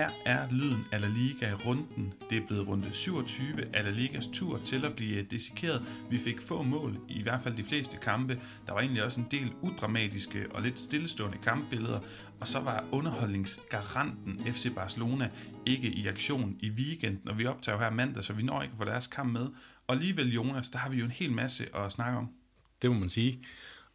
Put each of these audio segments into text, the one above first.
Her er lyden af La Liga i runden. Det er blevet runde 27 af La Ligas tur til at blive dissekeret. Vi fik få mål, i hvert fald de fleste kampe. Der var egentlig også en del udramatiske og lidt stillestående kampbilleder. Og så var underholdningsgaranten FC Barcelona ikke i aktion i weekenden, og vi optager her mandag, så vi når ikke at få deres kamp med. Og alligevel, Jonas, der har vi jo en hel masse at snakke om. Det må man sige.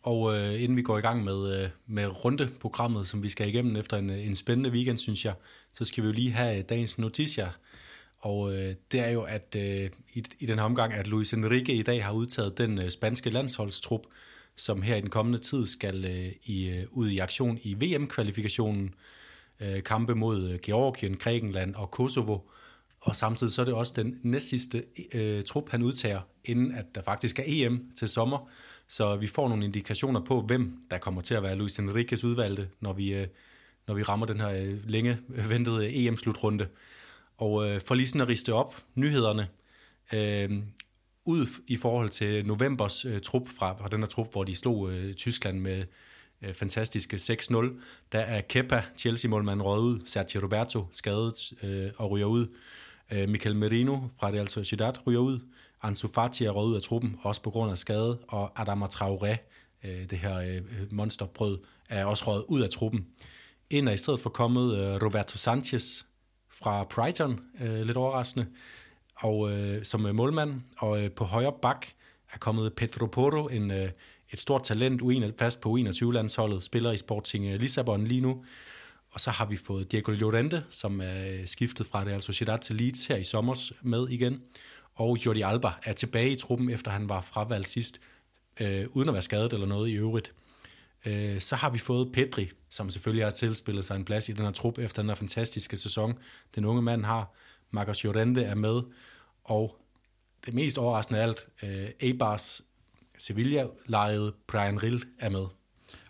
Og øh, inden vi går i gang med, øh, med rundeprogrammet, som vi skal igennem efter en, en spændende weekend, synes jeg, så skal vi jo lige have øh, dagens noticia. Og øh, det er jo, at øh, i, i den her omgang, at Luis Enrique i dag har udtaget den øh, spanske landsholdstrup, som her i den kommende tid skal øh, i, øh, ud i aktion i VM-kvalifikationen, øh, kampe mod øh, Georgien, Grækenland og Kosovo. Og samtidig så er det også den næstsidste øh, trup, han udtager, inden at der faktisk er EM til sommer. Så vi får nogle indikationer på, hvem der kommer til at være Luis Enriques udvalgte, når vi, øh, når vi rammer den her øh, længe øh, ventede øh, EM-slutrunde. Og øh, for lige sådan at riste op nyhederne, øh, ud i forhold til novembers øh, trup fra, fra den her trup, hvor de slog øh, Tyskland med øh, fantastiske 6-0, der er Kepa, Chelsea-målmanden, røget ud, Sergio Roberto skadet øh, og ryger ud, øh, Michael Merino fra Real Sociedad ryger ud, Ansu Fati er røget ud af truppen, også på grund af skade, og Adama Traoré, øh, det her øh, øh monsterbrød, er også røget ud af truppen. Ind er i stedet for kommet øh, Roberto Sanchez fra Brighton, øh, lidt overraskende, og øh, som øh, målmand, og på højre bak er kommet Pedro Porro, en, et stort talent, fast på 21-landsholdet, spiller i Sporting Lissabon lige nu, og så har vi fået Diego Llorente, som er skiftet fra Real Sociedad til Leeds her i sommer med igen og Jordi Alba er tilbage i truppen, efter han var fravalgt sidst, øh, uden at være skadet eller noget i øvrigt. Øh, så har vi fået Pedri, som selvfølgelig har tilspillet sig en plads i den her trup efter den her fantastiske sæson, den unge mand har. Marcos Llorente er med, og det mest overraskende af alt, øh, Abars Sevilla-lejede Brian Rill er med.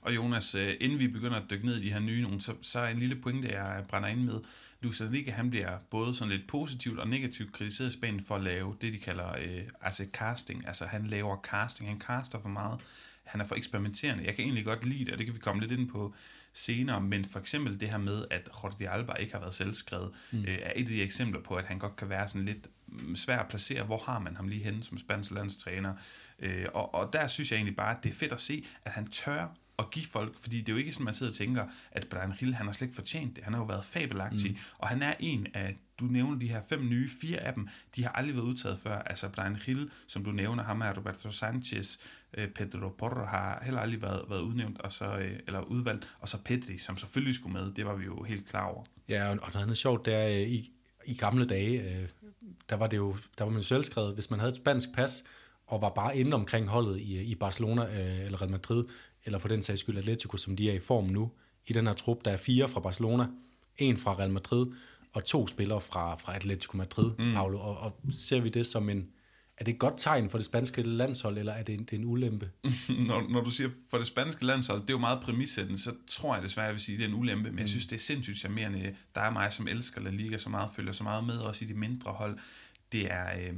Og Jonas, øh, inden vi begynder at dykke ned i de her nye nogen, så, så er en lille pointe, jeg brænder ind med. Luis Enrique, han bliver både sådan lidt positivt og negativt kritiseret i Spanien for at lave det, de kalder øh, altså casting. Altså han laver casting, han caster for meget. Han er for eksperimenterende. Jeg kan egentlig godt lide det, og det kan vi komme lidt ind på senere, men for eksempel det her med, at Jordi Alba ikke har været selvskrevet, mm. øh, er et af de eksempler på, at han godt kan være sådan lidt mm, svær at placere, hvor har man ham lige henne som spansk landstræner. Øh, og, og der synes jeg egentlig bare, at det er fedt at se, at han tør at give folk, fordi det er jo ikke sådan, man sidder og tænker, at Brian Hill, han har slet ikke fortjent det. Han har jo været fabelagtig, mm. og han er en af, du nævner de her fem nye, fire af dem, de har aldrig været udtaget før. Altså Brian Hill, som du nævner, ham er Roberto Sanchez, øh, Pedro Porro har heller aldrig været, været udnævnt, og så, øh, eller udvalgt, og så Pedri, som selvfølgelig skulle med, det var vi jo helt klar over. Ja, og noget andet sjovt, det er, øh, i, i gamle dage, der var det jo, der var man jo selvskrevet, hvis man havde et spansk pas, og var bare inde omkring holdet i, i Barcelona eller Real Madrid, eller for den sags skyld Atletico, som de er i form nu, i den her trup. Der er fire fra Barcelona, en fra Real Madrid, og to spillere fra, fra Atletico Madrid, mm. Paolo. Og, og ser vi det som en, er det et godt tegn for det spanske landshold, eller er det en, det er en ulempe? når, når du siger for det spanske landshold, det er jo meget præmissættende, så tror jeg desværre, jeg vil sige, at det er en ulempe, men mm. jeg synes, det er sindssygt charmerende. Der er mig, som elsker La Liga så meget, følger så meget med, også i de mindre hold. Det er, øh,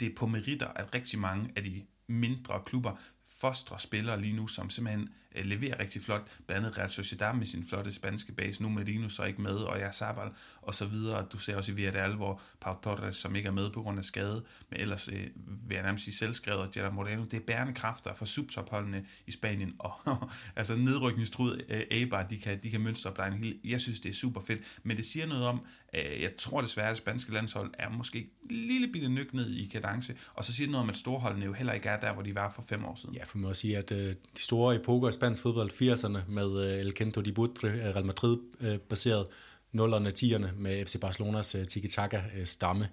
det er på meritter, at rigtig mange af de mindre klubber fostre spillere lige nu, som simpelthen øh, leverer rigtig flot. Blandt andet Real Sociedad med sin flotte spanske base. Nu Medino så ikke med, og jeg Sabal og så videre. Du ser også i Villarreal, hvor Pau Torres, som ikke er med på grund af skade, men ellers øh, vil jeg nærmest sige selvskrevet, og Gerard Moreno. Det er bærende kræfter for subtopholdene i Spanien, og altså nedrykningstrud øh, Eibar, de kan, de kan mønstre en hel. Jeg synes, det er super fedt, men det siger noget om, Øh, jeg tror desværre, at det spanske landshold er måske lille bitte nyk ned i kadence, og så siger det noget om, at storholdene jo heller ikke er der, hvor de var for fem år siden. Ja, for man må sige, at øh, de store epoker i spansk fodbold, 80'erne med øh, El Quinto de Butre, Real Madrid baseret, 0'erne, 10'erne med FC Barcelonas tiki-taka-stamme.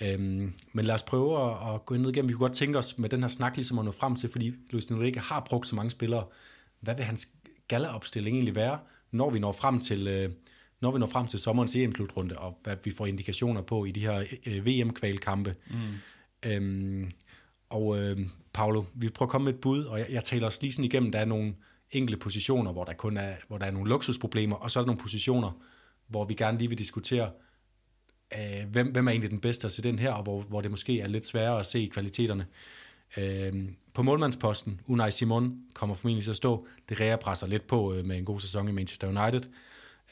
Øhm, men lad os prøve at, at gå ned igennem. Vi kunne godt tænke os med den her snak ligesom at nå frem til, fordi Luis Enrique har brugt så mange spillere. Hvad vil hans galleopstilling egentlig være, når vi når frem til, øh, når vi når frem til sommerens EM-slutrunde, og hvad vi får indikationer på i de her øh, VM-kvalkampe. Mm. Øhm, og øh, Paolo, vi prøver at komme med et bud, og jeg, jeg taler os lige sådan igennem, der er nogle enkelte positioner, hvor der kun er, hvor der er nogle luksusproblemer, og så er der nogle positioner, hvor vi gerne lige vil diskutere, øh, hvem, hvem er egentlig den bedste se den her, og hvor, hvor det måske er lidt sværere at se kvaliteterne. Øh, på målmandsposten, Unai Simon kommer formentlig til at stå. Det ræger presser lidt på øh, med en god sæson i Manchester United.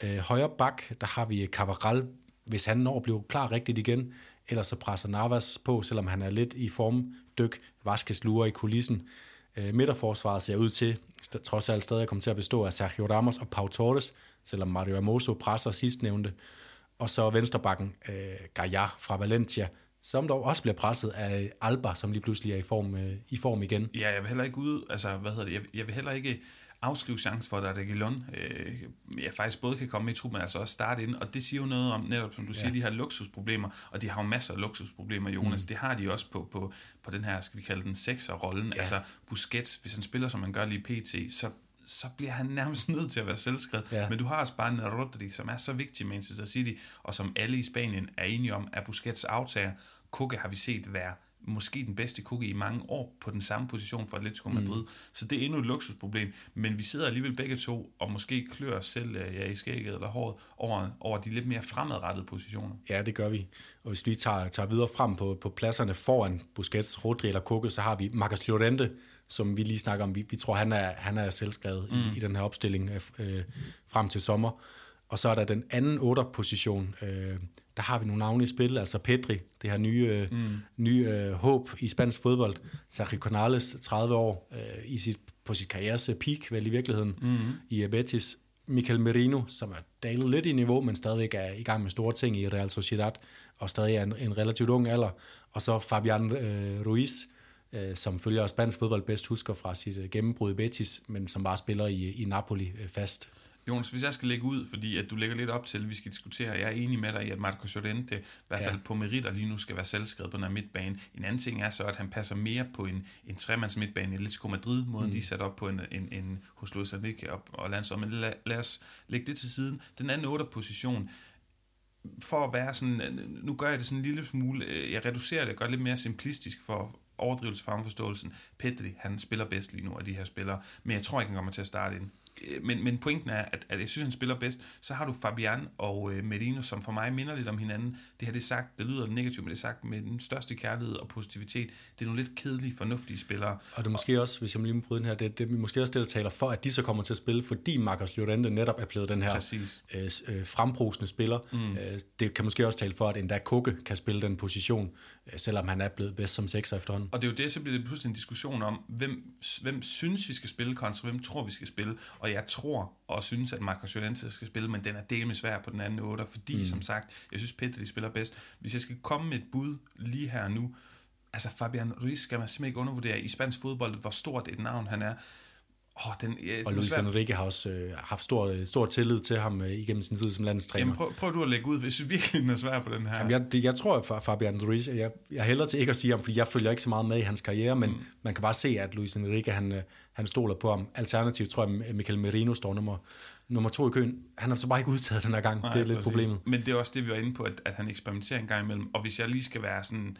Øh, højre bak, der har vi Cavaral, hvis han når at blive klar rigtigt igen, ellers så presser Navas på, selvom han er lidt i form dyk. Vaskes lurer i kulissen. Øh, midterforsvaret ser ud til, trods alt stadig kommer til at bestå af Sergio Ramos og Pau Torres, selvom Mario Amoso presser sidstnævnte. Og så venstrebakken øh, Gaia fra Valencia, som dog også bliver presset af Alba, som lige pludselig er i form, øh, i form igen. Ja, jeg vil heller ikke ud, altså, hvad hedder det, jeg, jeg vil heller ikke afskrive chance for, at Reguilon øh, ja, faktisk både kan komme i truppen, men altså også starte ind, og det siger jo noget om, netop som du ja. siger, de har luksusproblemer, og de har jo masser af luksusproblemer, Jonas. Mm. Det har de også på, på, på den her, skal vi kalde den sekser-rollen. Ja. Altså Busquets, hvis han spiller, som man gør lige pt., så så bliver han nærmest nødt til at være selvskrevet. Ja. Men du har også bare en Rodri, som er så vigtig i Manchester City, og som alle i Spanien er enige om, at Busquets aftager. Kukke har vi set være måske den bedste cookie i mange år på den samme position for Atletico Madrid. Mm. Så det er endnu et luksusproblem. Men vi sidder alligevel begge to og måske klør os selv ja, i skægget eller håret over, over de lidt mere fremadrettede positioner. Ja, det gør vi. Og hvis vi tager, tager videre frem på, på pladserne foran Busquets, Rodri eller Koke, så har vi Marcus Llorente, som vi lige snakker om. Vi, vi tror, han er, han er selvskrevet mm. i, i den her opstilling øh, frem til sommer. Og så er der den anden 8-position, øh, der har vi nogle navne i spil, altså Pedri, det her nye, øh, mm. nye øh, håb i spansk fodbold, Sergio Canales, 30 år, øh, i sit, på sit karrieres peak, vel i virkeligheden, mm. i Betis. Michael Merino, som er dalet lidt i niveau, men stadigvæk er i gang med store ting i Real Sociedad, og stadig er en, en relativt ung alder. Og så Fabian øh, Ruiz, øh, som følger spansk fodbold bedst husker fra sit øh, gennembrud i Betis, men som bare spiller i, i Napoli øh, fast. Jonas, hvis jeg skal lægge ud, fordi at du lægger lidt op til, at vi skal diskutere, jeg er enig med dig i, at Marco Llorente i hvert fald ja. på meritter lige nu skal være selvskrevet på den her midtbane. En anden ting er så, at han passer mere på en, en tremands midtbane Atletico Madrid, måden mm. de er sat op på en, en, en hos Luis Enrique og, og landshold. Men lad, lad os lægge det til siden. Den anden 8 position, for at være sådan, nu gør jeg det sådan en lille smule, øh, jeg reducerer det og gør det lidt mere simplistisk for overdrivelse farmforståelsen. Pedri, han spiller bedst lige nu af de her spillere, men jeg tror ikke, han kommer til at starte ind. Øh, men, men pointen er, at, at jeg synes, han spiller bedst. Så har du Fabian og øh, Merino, som for mig minder lidt om hinanden. Det har det sagt, det lyder negativt, men det er sagt med den største kærlighed og positivitet. Det er nogle lidt kedelige, fornuftige spillere. Og det er måske også, hvis jeg må lige bryde den her, det, det er måske også det, der taler for, at de så kommer til at spille, fordi Marcus Llorente netop er blevet den her øh, øh, frembrusende spiller. Mm. Øh, det kan måske også tale for, at endda Kukke kan spille den position, øh, selvom han er blevet bedst som sekser efterhånden. Og det er jo det, så bliver det pludselig en diskussion om, hvem, hvem synes, vi skal spille kontra hvem tror, vi skal spille. Og og jeg tror og synes, at Marcos Llorente skal spille, men den er del med svær på den anden 8, fordi mm. som sagt, jeg synes Peter, de spiller bedst. Hvis jeg skal komme med et bud lige her nu, altså Fabian Ruiz skal man simpelthen ikke undervurdere i spansk fodbold, hvor stort et navn han er. Oh, den, ja, og Luis Enrique har også øh, haft stor, stor tillid til ham øh, igennem sin tid som landstræner. Jamen prøv, prøv du at lægge ud, hvis du virkelig er svær på den her. Jamen, jeg, det, jeg tror, at Fabian Ruiz, jeg, jeg hælder til ikke at sige ham, fordi jeg følger ikke så meget med i hans karriere, men mm. man kan bare se, at Luis Enrique, han, øh, han stoler på ham. Alternativt tror jeg, at Michael Merino står nummer, nummer to i køen. Han har så bare ikke udtaget den her gang. Nej, det er lidt præcis. problemet. Men det er også det, vi var inde på, at, at han eksperimenterer en gang imellem. Og hvis jeg lige skal være sådan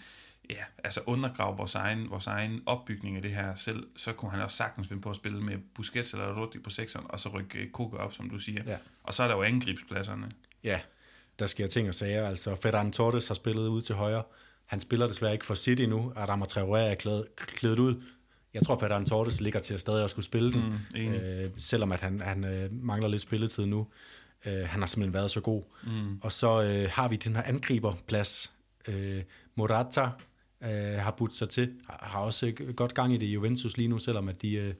ja, altså undergrave vores egen, vores egen opbygning af det her selv, så kunne han også sagtens finde på at spille med Busquets eller Rodri på sekseren, og så rykke Koke op, som du siger. Ja. Og så er der jo angrebspladserne. Ja, der sker ting og sager. Altså, Ferran Torres har spillet ud til højre. Han spiller desværre ikke for City nu. Adama Traoré er klædet, klædet ud. Jeg tror, Ferran Torres ligger til at stadig at skulle spille den, mm, øh, selvom at han, han øh, mangler lidt spilletid nu. Øh, han har simpelthen været så god. Mm. Og så øh, har vi den her angriberplads. Øh, Morata øh, har budt sig til. Har også godt gang i det i Juventus lige nu, selvom at de øh,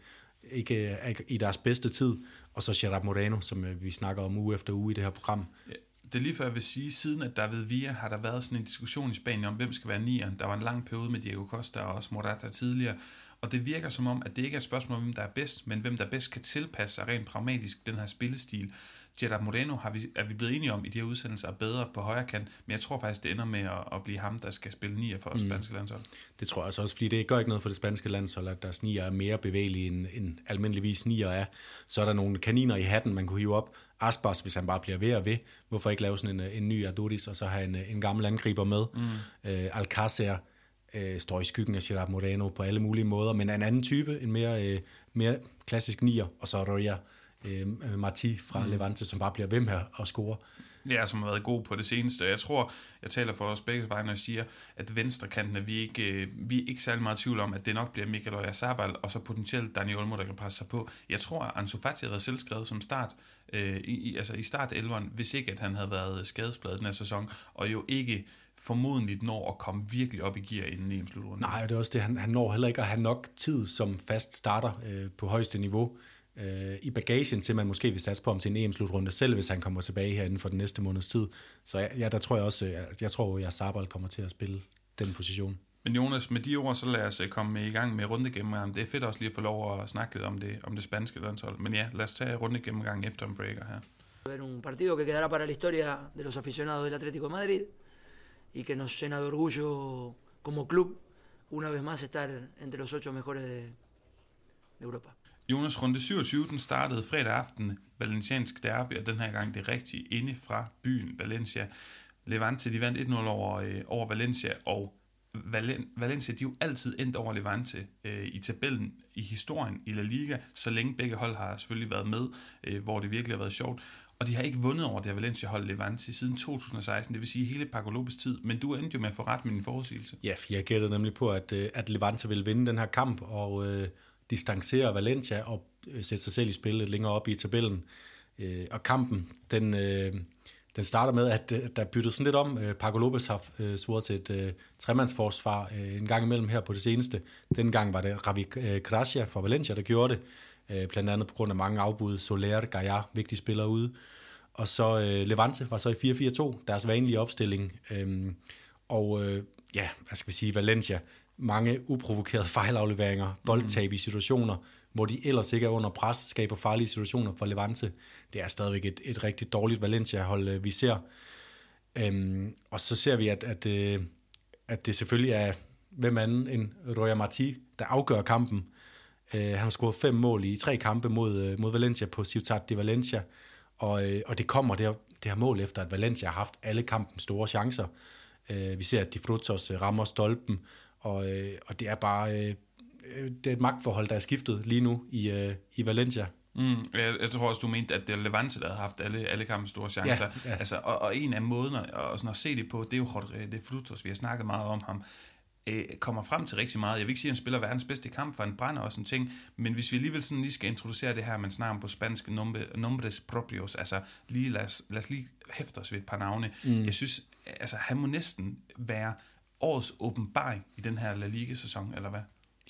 ikke er i deres bedste tid. Og så Gerard Moreno, som øh, vi snakker om uge efter uge i det her program. Ja, det er lige før, jeg vil sige, siden at David Villa har der været sådan en diskussion i Spanien om, hvem skal være nieren. Der var en lang periode med Diego Costa og også Morata tidligere. Og det virker som om, at det ikke er et spørgsmål om, hvem der er bedst, men hvem der bedst kan tilpasse sig rent pragmatisk den her spillestil. Gerard Moreno har vi, er vi blevet enige om i de her udsendelser er bedre på højre kant, men jeg tror faktisk, det ender med at, at blive ham, der skal spille nier for mm. spanske landshold. Det tror jeg også, fordi det gør ikke noget for det spanske landshold, at deres nier er mere bevægelige end, end almindeligvis nier er. Så er der nogle kaniner i hatten, man kunne hive op. Aspas, hvis han bare bliver ved og ved. Hvorfor ikke lave sådan en, en ny Adoris, og så have en, en gammel angriber med. Mm. Øh, Alcácer øh, står i skyggen af Gerard Moreno på alle mulige måder, men en anden type, en mere, øh, mere klassisk nier, og så Roya øh, Marti fra mm. Levante, som bare bliver ved med at score. Ja, som har været god på det seneste. Jeg tror, jeg taler for os begge når jeg siger, at venstrekanten er vi ikke, øh, vi er ikke særlig meget tvivl om, at det nok bliver Michael Oyarzabal, og så potentielt Daniel Olmo, der kan presse sig på. Jeg tror, at Ansu Fati havde været selvskrevet som start, øh, i, altså i start 11'eren, hvis ikke at han havde været skadesbladet den her sæson, og jo ikke formodentligt når at komme virkelig op i gear inden em slutrunden. Nej, det er også det. Han, han når heller ikke at have nok tid som fast starter øh, på højeste niveau øh, i bagagen til, man måske vil satse på ham til en EM-slutrunde, selv hvis han kommer tilbage her inden for den næste måneds tid. Så ja, ja der tror jeg også, jeg, jeg tror, at Sabal kommer til at spille den position. Men Jonas, med de ord, så lad os øh, komme i gang med rundegennemgang. Det er fedt også lige at få lov at snakke lidt om det, om det spanske landshold. Men ja, lad os tage rundegennemgang efter en breaker her. Ver un partido que quedará para la historia de los aficionados del Atlético de Madrid y que nos llena de orgullo como club una vez más estar entre los ocho mejores de, de Europa. Jonas, runde 27, den startede fredag aften, Valenciansk derby, og den her gang det rigtige inde fra byen Valencia. Levante, de vandt 1-0 over, øh, over Valencia, og Valen, Valencia, de er jo altid endt over Levante øh, i tabellen i historien i La Liga, så længe begge hold har selvfølgelig været med, øh, hvor det virkelig har været sjovt. Og de har ikke vundet over det her Valencia-hold Levante siden 2016, det vil sige hele Paco Lopez tid, men du endte jo med at få ret med din forudsigelse. Ja, for jeg gættede nemlig på, at, øh, at Levante ville vinde den her kamp, og øh, distancere Valencia og øh, sætte sig selv i spil lidt længere op i tabellen. Øh, og kampen, den, øh, den starter med, at øh, der der byttet sådan lidt om. Øh, Paco Lopez har øh, svoret til et øh, tremandsforsvar øh, en gang imellem her på det seneste. Den gang var det Ravi øh, Gracia fra Valencia, der gjorde det. Øh, blandt andet på grund af mange afbud. Soler, Gaia, vigtige spillere ude. Og så øh, Levante var så i 4-4-2, deres vanlige opstilling. Øh, og øh, ja, hvad skal vi sige, Valencia, mange uprovokerede fejlafleveringer, boldtab i situationer, hvor de ellers ikke er under pres, skaber farlige situationer for Levante. Det er stadigvæk et, et rigtig dårligt Valencia-hold, øh, vi ser. Øhm, og så ser vi, at, at, øh, at det selvfølgelig er hvem anden end Roya Marti, der afgør kampen. Øh, han har scoret fem mål i tre kampe mod, øh, mod Valencia på Ciutat de Valencia, og, øh, og det kommer det her, det her mål efter, at Valencia har haft alle kampens store chancer. Øh, vi ser, at de Frutos rammer stolpen, og, øh, og det er bare øh, det er et magtforhold, der er skiftet lige nu i, øh, i Valencia. Mm, jeg, jeg tror også, du mente, at det er Levante, der har haft alle, alle kampens store chancer. Ja, ja. Altså, og, og en af måderne at, sådan at se det på, det er jo Jorge de Frutos, vi har snakket meget om ham, øh, kommer frem til rigtig meget. Jeg vil ikke sige, at han spiller verdens bedste kamp, for han brænder også en ting, men hvis vi alligevel sådan lige skal introducere det her, man snakker på spansk, nombre, nombres propios, altså lige lad os, lad os lige hæfte os ved et par navne. Mm. Jeg synes, altså han må næsten være årets åbenbaring i den her La Liga-sæson, eller hvad?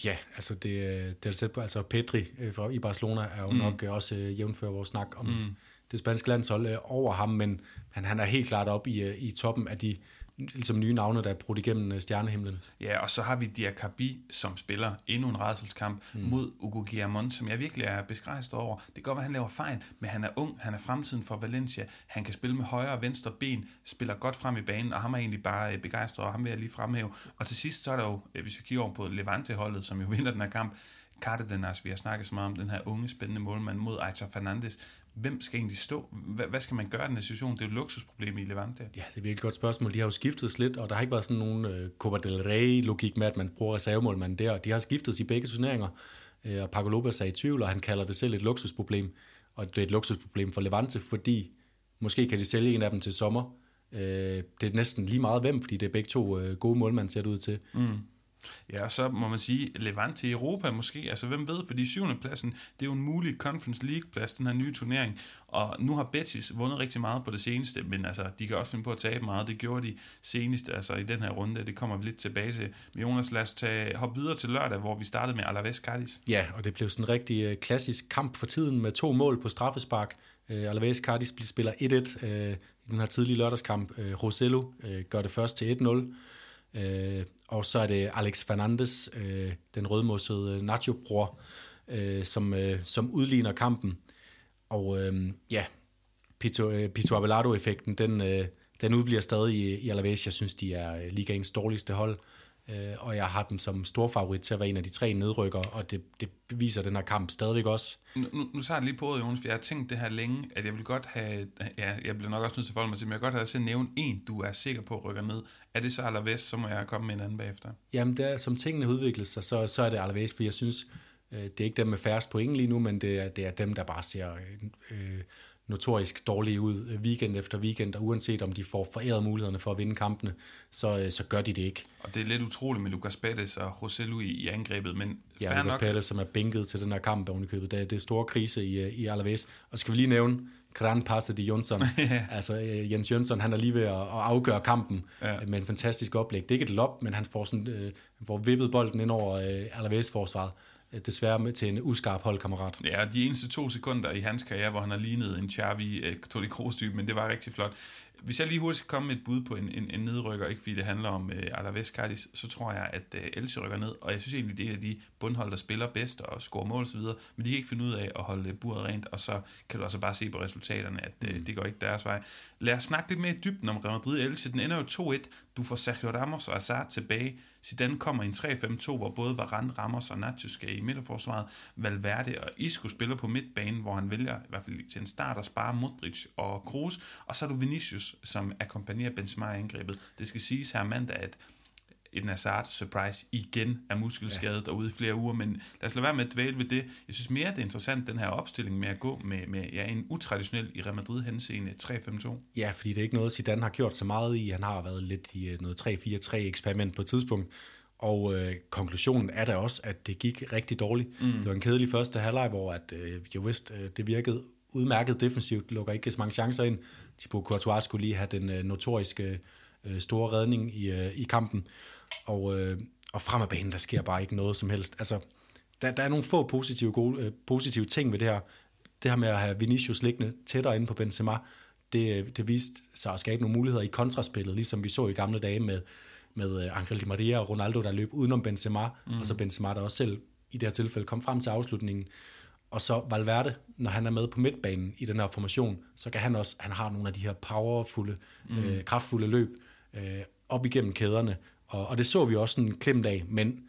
Ja, altså det, det er set på, altså Pedri øh, fra, i Barcelona er jo mm. nok også øh, jævnfører vores snak om mm. det spanske landshold øh, over ham, men han, han er helt klart op i, i toppen af de ligesom nye navne, der er brudt igennem øh, stjernehimlen. Ja, og så har vi Diakabi, som spiller endnu en redselskamp mm. mod Ugo Guillamon, som jeg virkelig er begejstret over. Det kan godt være, han laver fejl, men han er ung, han er fremtiden for Valencia, han kan spille med højre og venstre ben, spiller godt frem i banen, og ham er egentlig bare øh, begejstret, og ham vil jeg lige fremhæve. Og til sidst, så er der jo, øh, hvis vi kigger over på Levante-holdet, som jo vinder den her kamp, Cardenas, vi har snakket så meget om den her unge, spændende målmand mod Aitor Fernandes hvem skal egentlig stå? Hvad, skal man gøre i den her situation? Det er jo et luksusproblem i Levante. Ja, det er virkelig et godt spørgsmål. De har jo skiftet lidt, og der har ikke været sådan nogen uh, Copa del Rey-logik med, at man bruger reservemålmanden der. De har skiftet i begge turneringer, uh, og Paco Lopez er i tvivl, og han kalder det selv et luksusproblem. Og det er et luksusproblem for Levante, fordi måske kan de sælge en af dem til sommer. Uh, det er næsten lige meget hvem, fordi det er begge to uh, gode målmænd ser det ud til. Mm. Ja, så må man sige, Levante i Europa måske, altså hvem ved, fordi syvende pladsen, det er jo en mulig Conference League-plads, den her nye turnering, og nu har Betis vundet rigtig meget på det seneste, men altså, de kan også finde på at tabe meget, det gjorde de senest, altså i den her runde, det kommer vi lidt tilbage til. Men Jonas, lad os tage, hoppe videre til lørdag, hvor vi startede med Alaves Cardis. Ja, og det blev sådan en rigtig øh, klassisk kamp for tiden med to mål på straffespark. Uh, Alaves Cardis spiller 1-1 uh, øh, i den her tidlige lørdagskamp. Uh, Rosello uh, gør det først til 1-0. Øh, og så er det Alex Fernandes, øh, den rødmossede øh, Nacho-bror, øh, som, øh, som udligner kampen. Og øh, ja, Pito, øh, Pito Abelardo-effekten, den, øh, den udbliver stadig i, i Alaves. Jeg synes, de er øh, ligaens dårligste hold øh, og jeg har dem som stor favorit til at være en af de tre nedrykker, og det, det beviser den her kamp stadigvæk også. Nu, nu, nu tager jeg lige på det, Jonas, for jeg har tænkt det her længe, at jeg vil godt have, ja, jeg bliver nok også nødt til at forholde mig til, men jeg vil godt have til at nævne en, du er sikker på at rykke ned. Er det så Alaves, så må jeg komme med en anden bagefter. Jamen, det er, som tingene udvikler sig, så, så er det Alaves, for jeg synes, øh, det er ikke dem med færrest point lige nu, men det er, det er dem, der bare ser øh, notorisk dårlige ud øh, weekend efter weekend, og uanset om de får foræret mulighederne for at vinde kampene, så, øh, så gør de det ikke. Og det er lidt utroligt med Lucas Pettis og José i, i angrebet, men ja, Lucas nok... Pettis, som er bænket til den her kamp ovenikøbet. Det, det er store krise i, øh, i Alaves. Og skal vi lige nævne, Gran Passe de Jonsson. altså Jens Jønsson, han er lige ved at, at afgøre kampen ja. med en fantastisk oplæg. Det er ikke et lop, men han får, sådan, øh, får vippet bolden ind over øh, Alaves-forsvaret. Øh, desværre med til en uskarp holdkammerat. Ja, de eneste to sekunder i hans karriere, hvor han har lignet en Xavi uh, Toni Kroos men det var rigtig flot. Hvis jeg lige hurtigt skal komme med et bud på en, en, en nedrykker, ikke fordi det handler om uh, Alaves Cardis, så tror jeg, at uh, Elche rykker ned, og jeg synes egentlig, det er de bundhold, der spiller bedst og scorer mål osv., men de kan ikke finde ud af at holde buret rent, og så kan du også bare se på resultaterne, at uh, det går ikke deres vej. Lad os snakke lidt mere i dybden om Real Madrid Elche. Den ender jo 2-1. Du får Sergio Ramos og Azar tilbage. Zidane kommer i en 3-5-2, hvor både Varane, Ramos og Nacho skal i midterforsvaret. Valverde og Isco spiller på midtbanen, hvor han vælger i hvert fald til en start at spare Modric og Kroos. Og så er du Vinicius, som akkompagnerer Benzema i angrebet. Det skal siges her mandag, at en Hazard surprise igen er muskelskadet ja. derude i flere uger, men lad os lade være med at dvæle ved det. Jeg synes mere, det er interessant, den her opstilling med at gå med, med ja, en utraditionel i Real Madrid henseende 3-5-2. Ja, fordi det er ikke noget, Zidane har gjort så meget i. Han har været lidt i øh, noget 3-4-3 eksperiment på et tidspunkt, og øh, konklusionen er da også, at det gik rigtig dårligt. Mm. Det var en kedelig første halvleg, hvor at, øh, jo vist, øh, det virkede udmærket defensivt, lukker ikke så mange chancer ind. Thibaut Courtois skulle lige have den øh, notoriske øh, store redning i, øh, i kampen og, øh, og frem af banen, der sker bare ikke noget som helst. Altså, der, der er nogle få positive, gode, øh, positive ting ved det her. Det her med at have Vinicius liggende tættere inde på Benzema, det, det viste sig at skabe nogle muligheder i kontraspillet, ligesom vi så i gamle dage med, med øh, Angel Di Maria og Ronaldo, der løb udenom Benzema, mm. og så Benzema, der også selv i det her tilfælde kom frem til afslutningen. Og så Valverde, når han er med på midtbanen i den her formation, så kan han også, han har nogle af de her powerfulde, mm. øh, kraftfulde løb øh, op igennem kæderne, og, og det så vi også en klemt af, men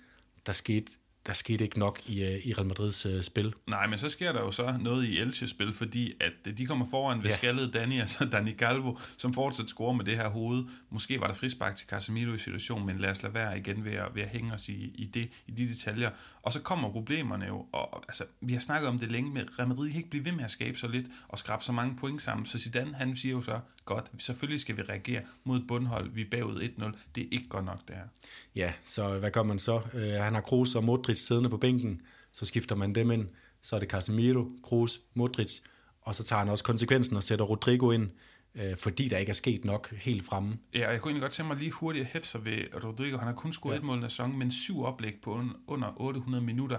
der skete der skete ikke nok i, øh, i Real Madrids uh, spil. Nej, men så sker der jo så noget i Elches spil, fordi at øh, de kommer foran ved ja. skaldet Dani, altså Dani Galvo, som fortsat scorer med det her hoved. Måske var der frispark til Casemiro i situationen, men lad os lade være igen ved at, ved at hænge os i, i, det, i de detaljer. Og så kommer problemerne jo, og altså, vi har snakket om det længe, med Real Madrid kan ikke blive ved med at skabe så lidt og skrabe så mange point sammen. Så Zidane, han siger jo så, godt, selvfølgelig skal vi reagere mod bundhold, vi er bagud 1-0. Det er ikke godt nok, det her. Ja, så hvad gør man så? Uh, han har Kroos og Modric siddende på bænken, så skifter man dem ind. Så er det Casemiro, Kroos, Modric, og så tager han også konsekvensen og sætter Rodrigo ind, uh, fordi der ikke er sket nok helt fremme. Ja, og jeg kunne egentlig godt tænke mig lige hurtigt at hæfte sig ved Rodrigo. Han har kun scoret ja. et mål i sæsonen, men syv oplæg på under 800 minutter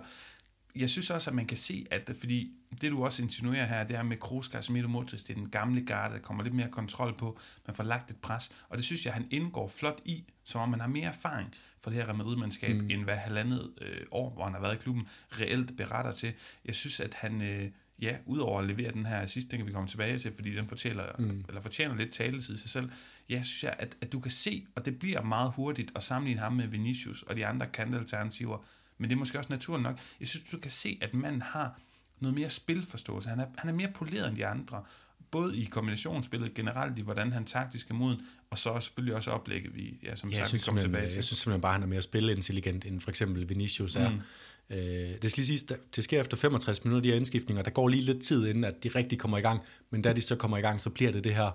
jeg synes også, at man kan se, at fordi det du også insinuerer her, det er med Kroos, Casemiro, Modric, det er den gamle garde, der kommer lidt mere kontrol på, man får lagt et pres, og det synes jeg, han indgår flot i, som om man har mere erfaring for det her Real Madrid-mandskab, mm. end hvad halvandet øh, år, hvor han har været i klubben, reelt beretter til. Jeg synes, at han, øh, ja, udover at levere den her sidste ting, vi kommer tilbage til, fordi den fortæller, mm. eller fortjener lidt taletid i sig selv, ja, synes jeg, at, at du kan se, og det bliver meget hurtigt at sammenligne ham med Vinicius og de andre kantalternativer, men det er måske også naturligt nok. Jeg synes, du kan se, at manden har noget mere spilforståelse. Han er, han er mere poleret end de andre. Både i kombinationsspillet generelt, i hvordan han taktisk er moden, og så selvfølgelig også oplægget, vi, ja, som ja, sagt, synes, vi kommer tilbage til. Jeg synes simpelthen bare, at han er mere spilintelligent, end for eksempel Vinicius er. Mm. Øh, det, skal lige sige, det sker efter 65 minutter, de her indskiftninger. Der går lige lidt tid, inden at de rigtig kommer i gang. Men da de så kommer i gang, så bliver det det her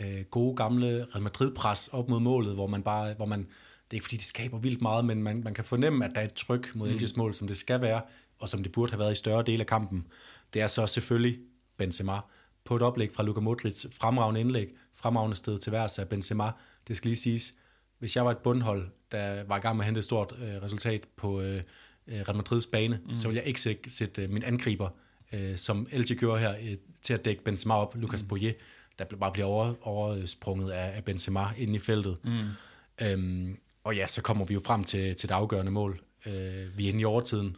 øh, gode gamle Real Madrid-pres op mod målet, hvor man bare, hvor man, det er ikke fordi, de skaber vildt meget, men man, man kan fornemme, at der er et tryk mod mm. Elches mål, som det skal være, og som det burde have været i større del af kampen. Det er så selvfølgelig Benzema på et oplæg fra Luka Modric, fremragende indlæg, fremragende sted til værs af Benzema. Det skal lige siges, hvis jeg var et bundhold, der var i gang med at hente et stort øh, resultat på øh, øh Real Madrids bane, mm. så ville jeg ikke sætte øh, min angriber, øh, som Elche kører her, øh, til at dække Benzema op, Lucas mm. Boyer, der bare bliver over, oversprunget af, af Benzema inde i feltet. Mm. Øhm, og ja, så kommer vi jo frem til, til det afgørende mål. Øh, vi er inde i overtiden.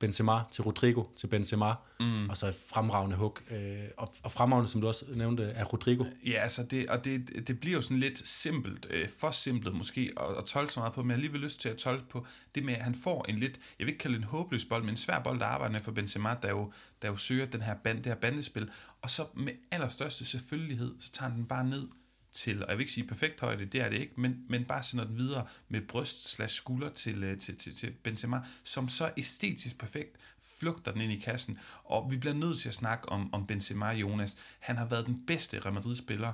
Benzema til Rodrigo til Benzema, mm. og så et fremragende hug. Øh, og, og fremragende, som du også nævnte, er Rodrigo. Ja, altså det, og det, det bliver jo sådan lidt simpelt, øh, for simpelt måske, at, at tolke så meget på, men jeg har alligevel lyst til at tolke på det med, at han får en lidt, jeg vil ikke kalde det en håbløs bold, men en svær bold, der arbejder med for Benzema, der jo, der jo søger den her band, det her bandespil, og så med allerstørste selvfølgelighed, så tager han den bare ned til, og jeg vil ikke sige perfekt højde, det er det ikke, men, men bare sender den videre med bryst slash skulder til, øh, til, til, til Benzema, som så æstetisk perfekt flugter den ind i kassen, og vi bliver nødt til at snakke om, om Benzema Jonas. Han har været den bedste Real Madrid-spiller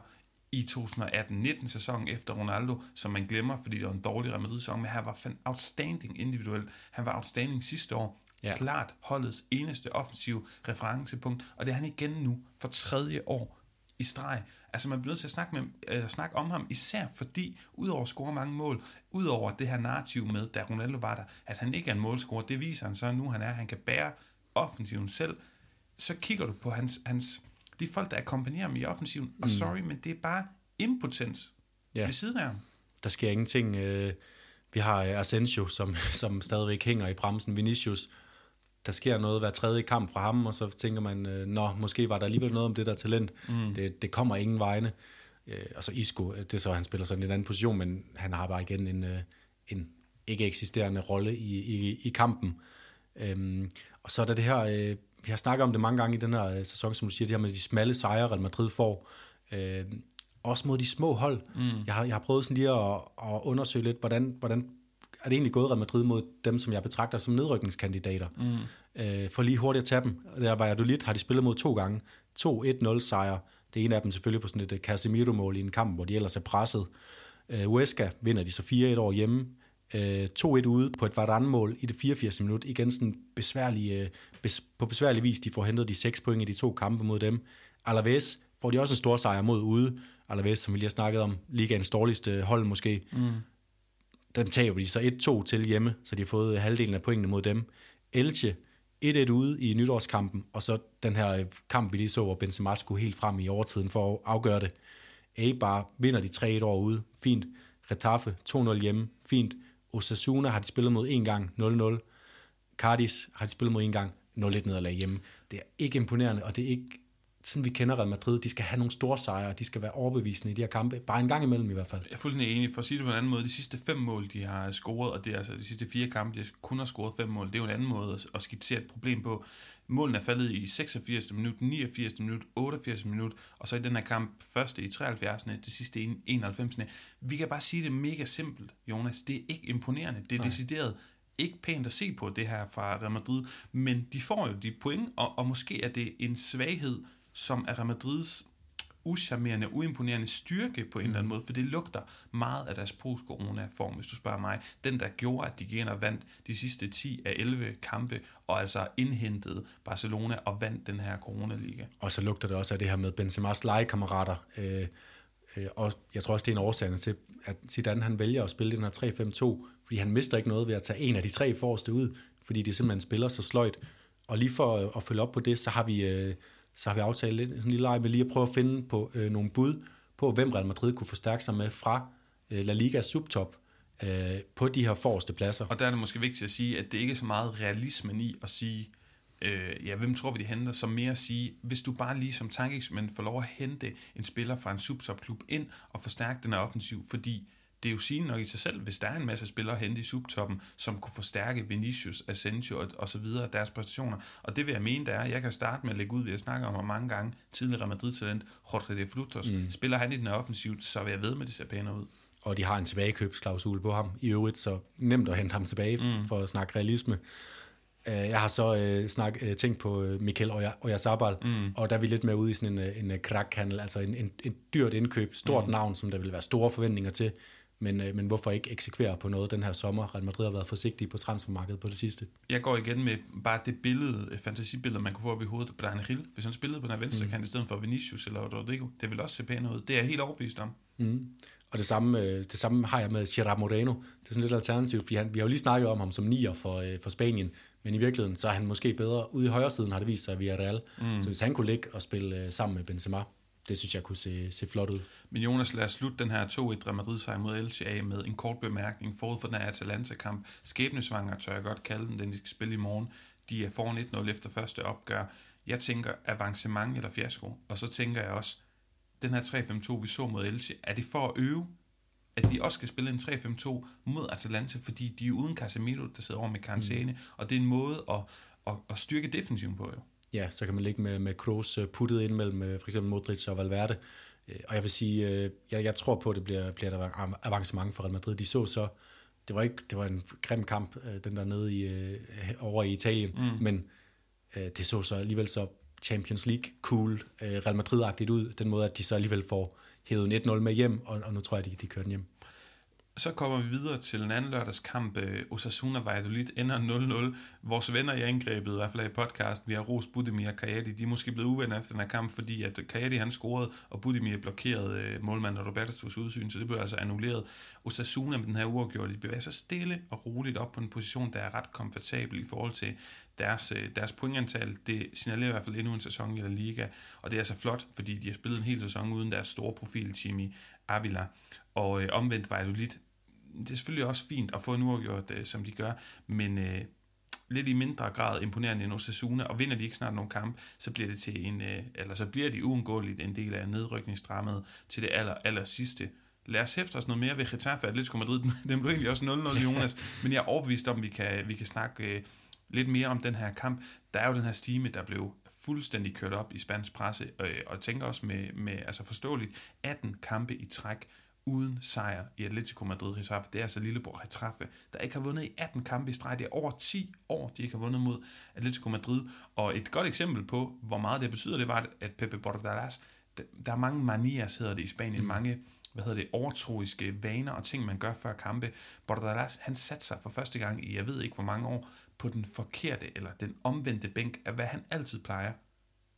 i 2018-19 sæsonen efter Ronaldo, som man glemmer, fordi det var en dårlig Real Madrid-sæson, men han var fan outstanding individuelt. Han var outstanding sidste år. Ja. Klart holdets eneste offensive referencepunkt, og det er han igen nu for tredje år i streg. Altså man bliver nødt til at snakke, med, øh, snakke om ham, især fordi, udover at score mange mål, udover det her narrativ med, da Ronaldo var der, at han ikke er en målscorer, det viser han så nu, han er, han kan bære offensiven selv, så kigger du på hans, hans de folk, der akkompagnerer ham i offensiven, og mm. sorry, men det er bare impotens ja. ved siden af ham. Der sker ingenting. Øh, vi har Asensio, som, som stadigvæk hænger i bremsen. Vinicius, der sker noget hver tredje kamp fra ham, og så tænker man, øh, nå, måske var der alligevel noget om det der talent. Mm. Det, det kommer ingen vegne. Øh, og så Isco, det er så, han spiller sådan en anden position, men han har bare igen en, en ikke eksisterende rolle i, i, i kampen. Øhm, og så er der det her, øh, vi har snakket om det mange gange i den her øh, sæson, som du siger, det her med de smalle sejre, Real Madrid får. Øh, også mod de små hold. Mm. Jeg, har, jeg har prøvet sådan lige at, at undersøge lidt, hvordan, hvordan er det egentlig gået Real Madrid mod dem, som jeg betragter som nedrykningskandidater. Mm. Øh, for lige hurtigt at tage dem. Der var jeg lidt, har de spillet mod to gange. To 1-0 sejre. Det ene af dem selvfølgelig på sådan et øh, Casemiro-mål i en kamp, hvor de ellers er presset. Øh, Huesca vinder de så 4-1 over hjemme øh, 2-1 ude på et Varane-mål i det 84. minut. Igen sådan besværlig, øh, bes, på besværlig vis, de får hentet de 6 point i de to kampe mod dem. Alaves får de også en stor sejr mod ude. Alaves, som vi lige har snakket om, ligaens dårligste hold måske. Mm. Den taber de så 1-2 til hjemme, så de har fået øh, halvdelen af pointene mod dem. Elche 1-1 ude i nytårskampen, og så den her øh, kamp, vi lige så, hvor Benzema skulle helt frem i overtiden for at afgøre det. Eibar vinder de 3-1 år ude, fint. Retaffe 2-0 hjemme, fint. Osasuna har de spillet mod en gang 0-0. Cardis har de spillet mod en gang 0-1 nederlag hjemme. Det er ikke imponerende, og det er ikke sådan, vi kender Real Madrid. De skal have nogle store sejre, de skal være overbevisende i de her kampe. Bare en gang imellem i hvert fald. Jeg er fuldstændig enig. For at sige det på en anden måde, de sidste fem mål, de har scoret, og det er altså de sidste fire kampe, de kun har scoret fem mål, det er jo en anden måde at skitsere et problem på. Målene er faldet i 86. minut, 89. minut, 88. minut, og så i den her kamp første i 73. det sidste i 91. Vi kan bare sige det mega simpelt, Jonas. Det er ikke imponerende. Det er Nej. decideret ikke pænt at se på det her fra Real Madrid, men de får jo de point, og, og måske er det en svaghed, som er Real Madrids uschammerende, uimponerende styrke på en mm. eller anden mm. måde, for det lugter meget af deres post-corona-form, hvis du spørger mig. Den, der gjorde, at de og vandt de sidste 10 af 11 kampe, og altså indhentede Barcelona og vandt den her coronaliga. Og så lugter det også af det her med Benzema's legekammerater, øh, øh, og jeg tror også, det er en årsag til, at Zidane han vælger at spille den her 3-5-2, fordi han mister ikke noget ved at tage en af de tre forreste ud, fordi de simpelthen spiller så sløjt. Og lige for at følge op på det, så har vi... Øh, så har vi aftalt lidt, sådan en lille leg med lige at prøve at finde på øh, nogle bud på, hvem Real Madrid kunne forstærke sig med fra øh, La Ligas subtop øh, på de her forreste pladser. Og der er det måske vigtigt at sige, at det ikke er så meget realismen i at sige, øh, ja, hvem tror vi, de henter, som mere at sige, hvis du bare lige som tankeeksperiment får lov at hente en spiller fra en subtopklub ind og forstærke den her offensiv, fordi det er jo sigende nok i sig selv, hvis der er en masse spillere hente i subtoppen, som kunne forstærke Vinicius, Asensio og, og så videre, deres præstationer. Og det vil jeg mene, der er. Jeg kan starte med at lægge ud, vi har snakket om ham mange gange, tidligere Madrid-talent, Jorge de Frutos. Mm. Spiller han i den her offensiv, så vil jeg ved med, det ser pænere ud. Og de har en tilbagekøbsklausul på ham i øvrigt, så nemt at hente ham tilbage mm. for at snakke realisme. Øh, jeg har så øh, snak, øh, tænkt på øh, Michael Oyarzabal, mm. og der er vi lidt mere ude i sådan en, en krakhandel, altså en, en, en dyrt indkøb, stort mm. navn, som der vil være store forventninger til. Men, øh, men hvorfor ikke eksekvere på noget den her sommer? Real Madrid har været forsigtig på transfermarkedet på det sidste. Jeg går igen med bare det billede, fantasibillede, man kunne få op i hovedet på Hill. Hvis han spillede på den her venstre mm. kant i stedet for Vinicius eller Rodrigo, det vil også se pænt ud. Det er jeg helt overbevist om. Mm. Og det samme, øh, det samme har jeg med Gerard Moreno. Det er sådan lidt alternativt, fordi han, vi har jo lige snakket om ham som nier for, øh, for Spanien, men i virkeligheden så er han måske bedre ude i højre siden, har det vist sig via Real. Mm. Så hvis han kunne ligge og spille øh, sammen med Benzema, det synes jeg kunne se, se flot ud. Men Jonas, lad os slutte den her 2-1 Real Madrid sejr mod Elche af med en kort bemærkning forud for den her Atalanta-kamp. Skæbnesvanger tør jeg godt kalde den, den de skal spille i morgen. De er foran 1-0 efter første opgør. Jeg tænker avancement eller fiasko, og så tænker jeg også, den her 3-5-2, vi så mod Elche, er det for at øve, at de også skal spille en 3-5-2 mod Atalanta, fordi de er uden Casemiro, der sidder over med karantæne, mm. og det er en måde at, at, at styrke defensiven på jo ja, så kan man ligge med, med Kroos øh, puttet ind mellem øh, for eksempel Modric og Valverde. Øh, og jeg vil sige, jeg, jeg tror på, at det bliver, bliver der avancement for Real Madrid. De så så, det var, ikke, det var en grim kamp, den der nede i, over i Italien, mm. men det så så alligevel så Champions League cool, Real Madrid-agtigt ud, den måde, at de så alligevel får hævet 1-0 med hjem, og, og nu tror jeg, de, de kører den hjem. Så kommer vi videre til en anden lørdagskamp. Øh, Osasuna Valladolid ender 0-0. Vores venner i angrebet, i hvert fald i podcast, vi har Ros Budimir og Kajati, de er måske blevet uvenner efter den her kamp, fordi at Kajati han scorede, og Budimir blokerede øh, målmanden Robertos udsyn, så det blev altså annulleret. Osasuna med den her uafgjort, de bevæger sig stille og roligt op på en position, der er ret komfortabel i forhold til deres, øh, deres pointantal. Det signalerer i hvert fald endnu en sæson i La Liga, og det er altså flot, fordi de har spillet en hel sæson uden deres store profil, Jimmy Avila. Og øh, omvendt Valladolid det er selvfølgelig også fint at få en uafgjort, øh, som de gør, men øh, lidt i mindre grad imponerende end Osasuna, og vinder de ikke snart nogen kamp, så bliver det til en, øh, eller så bliver de uundgåeligt en del af nedrykningsdrammet til det aller, aller sidste. Lad os hæfte os noget mere ved Getafe Atletico Madrid. Den blev egentlig også 0-0, Jonas, men jeg er overbevist om, at vi kan, vi kan snakke øh, lidt mere om den her kamp. Der er jo den her stime, der blev fuldstændig kørt op i spansk presse, øh, og tænker også med, med altså forståeligt, 18 kampe i træk, uden sejr i Atletico Madrid Getafe. Det er altså lillebror Getafe, der ikke har vundet i 18 kampe i streg. Det er over 10 år, de ikke har vundet mod Atletico Madrid. Og et godt eksempel på, hvor meget det betyder, det var, at Pepe Bordalas, der er mange manias, hedder det i Spanien, mm. mange hvad hedder det, overtroiske vaner og ting, man gør før kampe. Bordalas, han satte sig for første gang i, jeg ved ikke hvor mange år, på den forkerte, eller den omvendte bænk af, hvad han altid plejer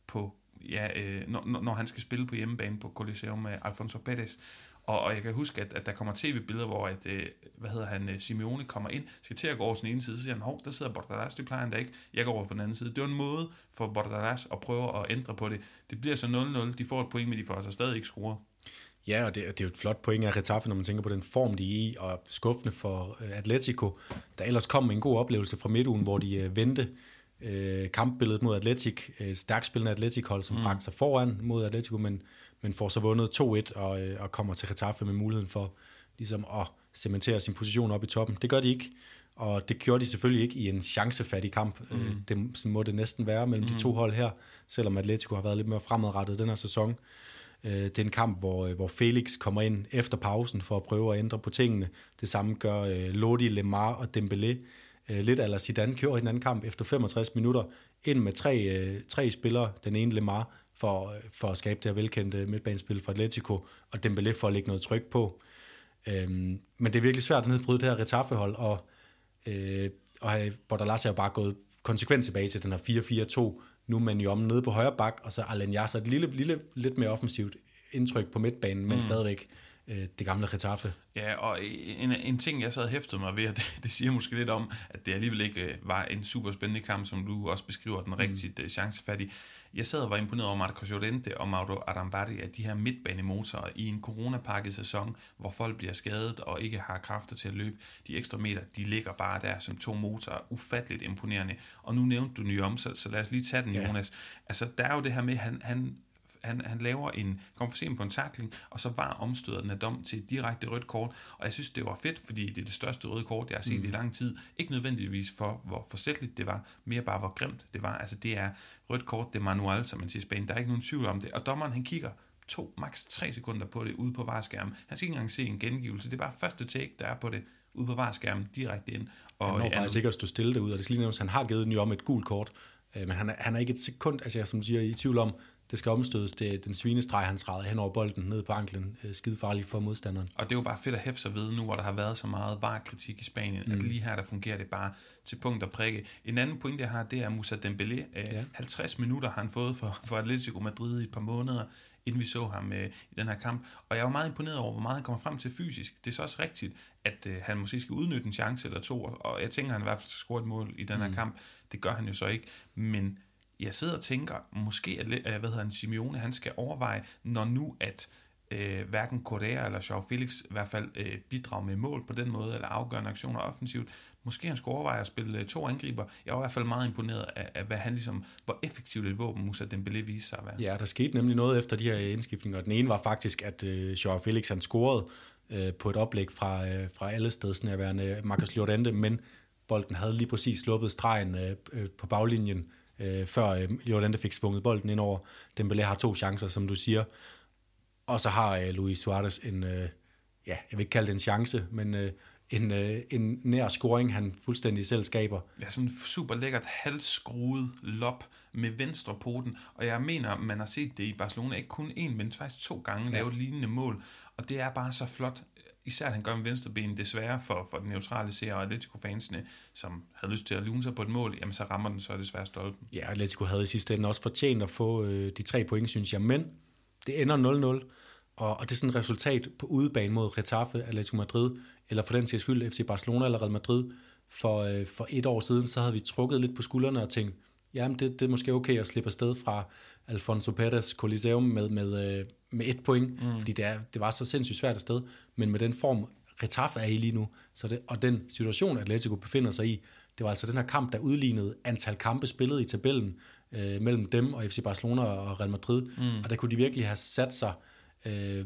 på ja, øh, når, når han skal spille på hjemmebane på Coliseum med Alfonso Pérez. Og, og jeg kan huske, at, at der kommer tv-billeder, hvor at, øh, hvad hedder han, øh, Simeone kommer ind, skal til at gå over til den ene side, så siger han, hov, der sidder Bordalas, det plejer han da ikke, jeg går over på den anden side. Det var en måde for Bordalas at prøve at ændre på det. Det bliver så 0-0, de får et point, men de får altså stadig ikke scoret. Ja, og det, det er jo et flot point af Retaffe, når man tænker på den form, de er i, og skuffende for øh, Atletico, der ellers kom med en god oplevelse fra midtugen, hvor de øh, vendte øh, kampbilledet mod Atletic, øh, stærkt spillende Atletic-hold, som mm. bragte sig foran mod Atletico, men men får så vundet 2-1 og, øh, og kommer til Getafe med muligheden for ligesom at cementere sin position op i toppen. Det gør de ikke, og det gjorde de selvfølgelig ikke i en chancefattig kamp. Mm. Øh, det må det næsten være mellem mm. de to hold her, selvom Atletico har været lidt mere fremadrettet den her sæson. Øh, det er en kamp, hvor, hvor Felix kommer ind efter pausen for at prøve at ændre på tingene. Det samme gør Lodi, Lemar og Dembélé. Lidt eller Zidane gjorde i den anden kamp efter 65 minutter ind med tre, tre spillere. Den ene Lemar, for, for at skabe det her velkendte midtbanespil for Atletico, og Dembélé for at lægge noget tryk på. Øhm, men det er virkelig svært at nedbryde det her Retaffe-hold, og, øh, og Bordalas er jo bare gået konsekvent tilbage til den her 4-4-2, nu man jo om nede på højre bak, og så Alain Yasser et lille, lille, lidt mere offensivt indtryk på midtbanen, men mm. stadigvæk øh, det gamle Getafe. Ja, og en, en ting, jeg sad og hæftede mig ved, og det, det siger måske lidt om, at det alligevel ikke øh, var en super spændende kamp, som du også beskriver den rigtigt mm. chancefattige. Jeg sad og var imponeret over Marco Llorente og Mauro Arambari, at de her midtbanemotorer i en coronapakket sæson, hvor folk bliver skadet og ikke har kræfter til at løbe de ekstra meter, de ligger bare der som to motorer, ufatteligt imponerende. Og nu nævnte du Nyom, så, så lad os lige tage den, ja. Jonas. Altså, der er jo det her med, han, han han, han laver en, kommer på en takling, og så var omstøder den af dom til et direkte rødt kort, og jeg synes, det var fedt, fordi det er det største røde kort, jeg har set mm. i lang tid. Ikke nødvendigvis for, hvor forsætteligt det var, mere bare, hvor grimt det var. Altså, det er rødt kort, det er manual, som man siger i Spanien. Der er ikke nogen tvivl om det. Og dommeren, han kigger to, maks tre sekunder på det ude på varskærmen. Han skal ikke engang se en gengivelse. Det er bare første take, der er på det ude på varskærmen direkte ind. Og han når faktisk ikke at stå stille derude, og det skal lige nævnes, han har givet den jo om et gult kort, øh, men han er, han er ikke et sekund, altså jeg som siger, i tvivl om, det skal omstødes. Det er den svinestreg, han træder hen over bolden ned på anklen. Øh, skide farlig for modstanderen. Og det er jo bare fedt at hæfte sig ved nu, hvor der har været så meget var-kritik i Spanien, mm. at lige her, der fungerer det bare til punkt og prikke. En anden point, jeg har, det er Musa Dembélé. Ja. 50 minutter har han fået for, for Atletico Madrid i et par måneder inden vi så ham øh, i den her kamp. Og jeg var meget imponeret over, hvor meget han kommer frem til fysisk. Det er så også rigtigt, at øh, han måske skal udnytte en chance eller to, og jeg tænker, at han i hvert fald skal score et mål i den her mm. kamp. Det gør han jo så ikke, men jeg sidder og tænker, måske at, øh, hvad hedder han, Simeone, han skal overveje, når nu at øh, hverken Correa eller Joao Felix i hvert fald øh, bidrager med mål på den måde, eller afgørende aktioner offensivt, måske han skulle overveje at spille øh, to angriber. Jeg var i hvert fald meget imponeret af, af hvad han ligesom, hvor effektivt et våben Musa Dembélé viste sig at være. Ja, der skete nemlig noget efter de her indskiftninger. Den ene var faktisk, at øh, Joao Felix han scorede øh, på et oplæg fra, øh, fra alle stedsnærværende Marcus Llorente, men bolden havde lige præcis sluppet stregen øh, øh på baglinjen, øh, før øh, Jordan fik svunget bolden ind over. Dembélé har to chancer, som du siger. Og så har øh, Luis Suarez en, øh, ja, jeg vil ikke kalde det en chance, men øh, en, øh, en nær scoring, han fuldstændig selv skaber. Ja, sådan en super lækkert halvskruet lop med venstre poten, og jeg mener, man har set det i Barcelona ikke kun én, men faktisk to gange ja. lavet lignende mål, og det er bare så flot. Især at han gør med venstre ben, desværre for, for den neutrale seer og Atletico-fansene, som havde lyst til at lune sig på et mål, jamen så rammer den så desværre stolpen. Ja, Atletico havde i sidste ende også fortjent at få øh, de tre point, synes jeg, men det ender 0-0, og, og det er sådan et resultat på udebane mod Getafe, Atletico Madrid, eller for den sags skyld FC Barcelona eller Real Madrid. For, øh, for et år siden, så havde vi trukket lidt på skuldrene og tænkt, jamen det, det er måske okay at slippe afsted fra Alfonso Perez Coliseum med, med, øh, med et point, mm. fordi det, er, det var så sindssygt svært afsted, men med den form, Getafe er i lige nu, så det, og den situation, Atletico befinder sig i, det var altså den her kamp, der udlignede antal kampe spillet i tabellen øh, mellem dem og FC Barcelona og Real Madrid, mm. og der kunne de virkelig have sat sig øh,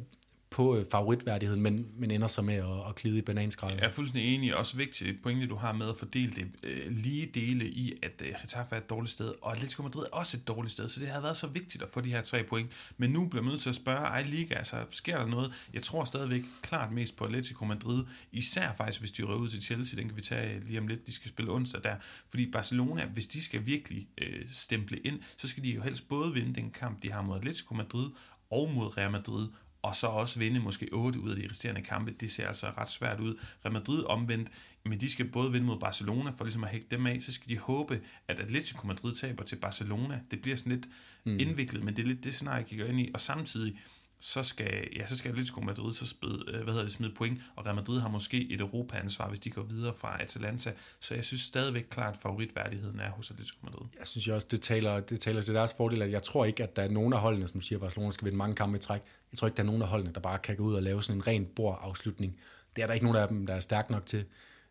på øh, favoritværdigheden, men, men ender så med at, at klide i bananskralden. Jeg er fuldstændig enig. Også vigtigt pointe, du har med at fordele det øh, lige dele i, at øh, Getafe er et dårligt sted, og Atletico Madrid er også et dårligt sted, så det har været så vigtigt at få de her tre point. Men nu bliver man nødt til at spørge, ej Liga, altså sker der noget? Jeg tror stadigvæk klart mest på Atletico Madrid, især faktisk, hvis de røver ud til Chelsea, den kan vi tage lige om lidt, de skal spille onsdag der. Fordi Barcelona, hvis de skal virkelig øh, stemple ind, så skal de jo helst både vinde den kamp, de har mod Atletico Madrid, og mod Real Madrid, og så også vinde måske 8 ud af de resterende kampe. Det ser altså ret svært ud. Real Madrid omvendt, men de skal både vinde mod Barcelona, for ligesom at hække dem af, så skal de håbe, at Atletico Madrid taber til Barcelona. Det bliver sådan lidt mm. indviklet, men det er lidt det scenarie, jeg kigger ind i. Og samtidig, så skal, ja, så skal Atletico Madrid så spide, øh, hvad hedder det, smide point, og Real Madrid har måske et Europa-ansvar, hvis de går videre fra Atalanta. Så jeg synes stadigvæk klart, at favoritværdigheden er hos Atletico Madrid. Jeg synes også, det taler, det taler til deres fordel, at jeg tror ikke, at der er nogen af holdene, som siger, at Barcelona skal vinde mange kampe i træk. Jeg tror ikke, der er nogen af holdene, der bare kan gå ud og lave sådan en ren bordafslutning. Det er der ikke nogen af dem, der er stærk nok til.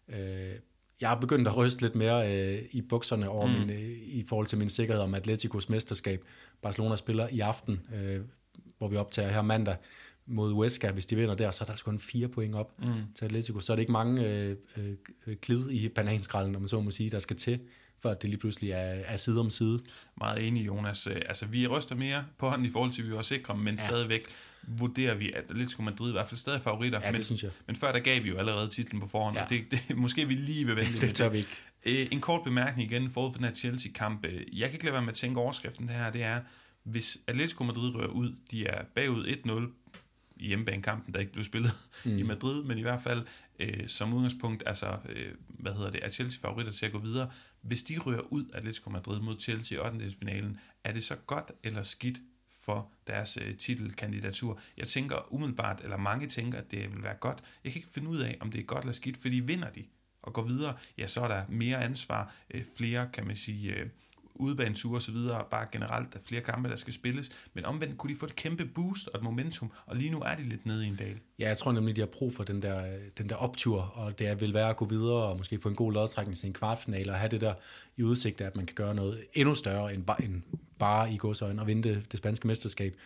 Øh, jeg har begyndt at ryste lidt mere øh, i bukserne over mm. min, øh, i forhold til min sikkerhed om Atleticos mesterskab. Barcelona spiller i aften øh, hvor vi optager her mandag mod Huesca, hvis de vinder der, så er der kun fire point op mm. til Atletico. Så er det ikke mange øh, øh, klid i bananskralden, om man så må sige, der skal til, for at det lige pludselig er, er side om side. Meget enig, Jonas. Øh, altså, vi ryster mere på hånden i forhold til, at vi var sikre, men ja. stadigvæk vurderer vi, at Atletico Madrid i hvert fald stadig favoritter. Ja, det men, synes jeg. Men før der gav vi jo allerede titlen på forhånd, ja. og det, det, måske vi lige vil vente det tør vi ikke. Øh, en kort bemærkning igen forud for den her Chelsea-kamp. Jeg kan ikke lade være med at tænke overskriften det her, det er, hvis Atletico Madrid rører ud, de er bagud 1-0 i hjemmebanekampen, der ikke blev spillet mm. i Madrid, men i hvert fald øh, som udgangspunkt, altså, øh, hvad hedder det, er Chelsea favoritter til at gå videre. Hvis de rører ud Atletico Madrid mod Chelsea i 8. finalen, er det så godt eller skidt for deres øh, titelkandidatur. Jeg tænker umiddelbart, eller mange tænker, at det vil være godt. Jeg kan ikke finde ud af, om det er godt eller skidt, fordi vinder de og går videre, ja, så er der mere ansvar, øh, flere, kan man sige, øh, udebaneture og så videre, bare generelt, der er flere kampe, der skal spilles. Men omvendt kunne de få et kæmpe boost og et momentum, og lige nu er de lidt nede i en dal. Ja, jeg tror nemlig, de har brug for den der, den der optur, og det vil være at gå videre og måske få en god lodtrækning til en kvartfinale, og have det der i udsigt, at man kan gøre noget endnu større end bare, end bare i godsøjne og vinde det, det spanske mesterskab.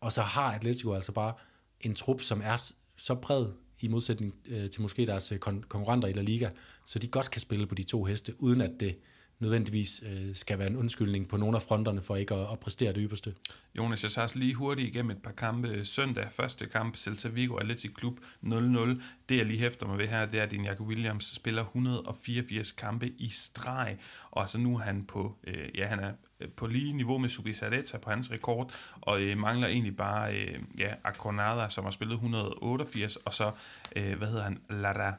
Og så har Atletico altså bare en trup, som er så bred i modsætning øh, til måske deres øh, kon- konkurrenter i La Liga, så de godt kan spille på de to heste, uden at det nødvendigvis øh, skal være en undskyldning på nogle af fronterne for ikke at, at præstere det ypperste. Jonas, jeg tager lige hurtigt igennem et par kampe. Søndag, første kamp, Celta Vigo Athletic Klub 0-0. Det jeg lige hæfter mig ved her, det er, at din Jacob Williams spiller 184 kampe i streg, og altså nu er han på, øh, ja, han er øh, på lige niveau med Subisareta på hans rekord, og øh, mangler egentlig bare øh, ja, Akonada, som har spillet 188, og så, øh, hvad hedder han, Lara,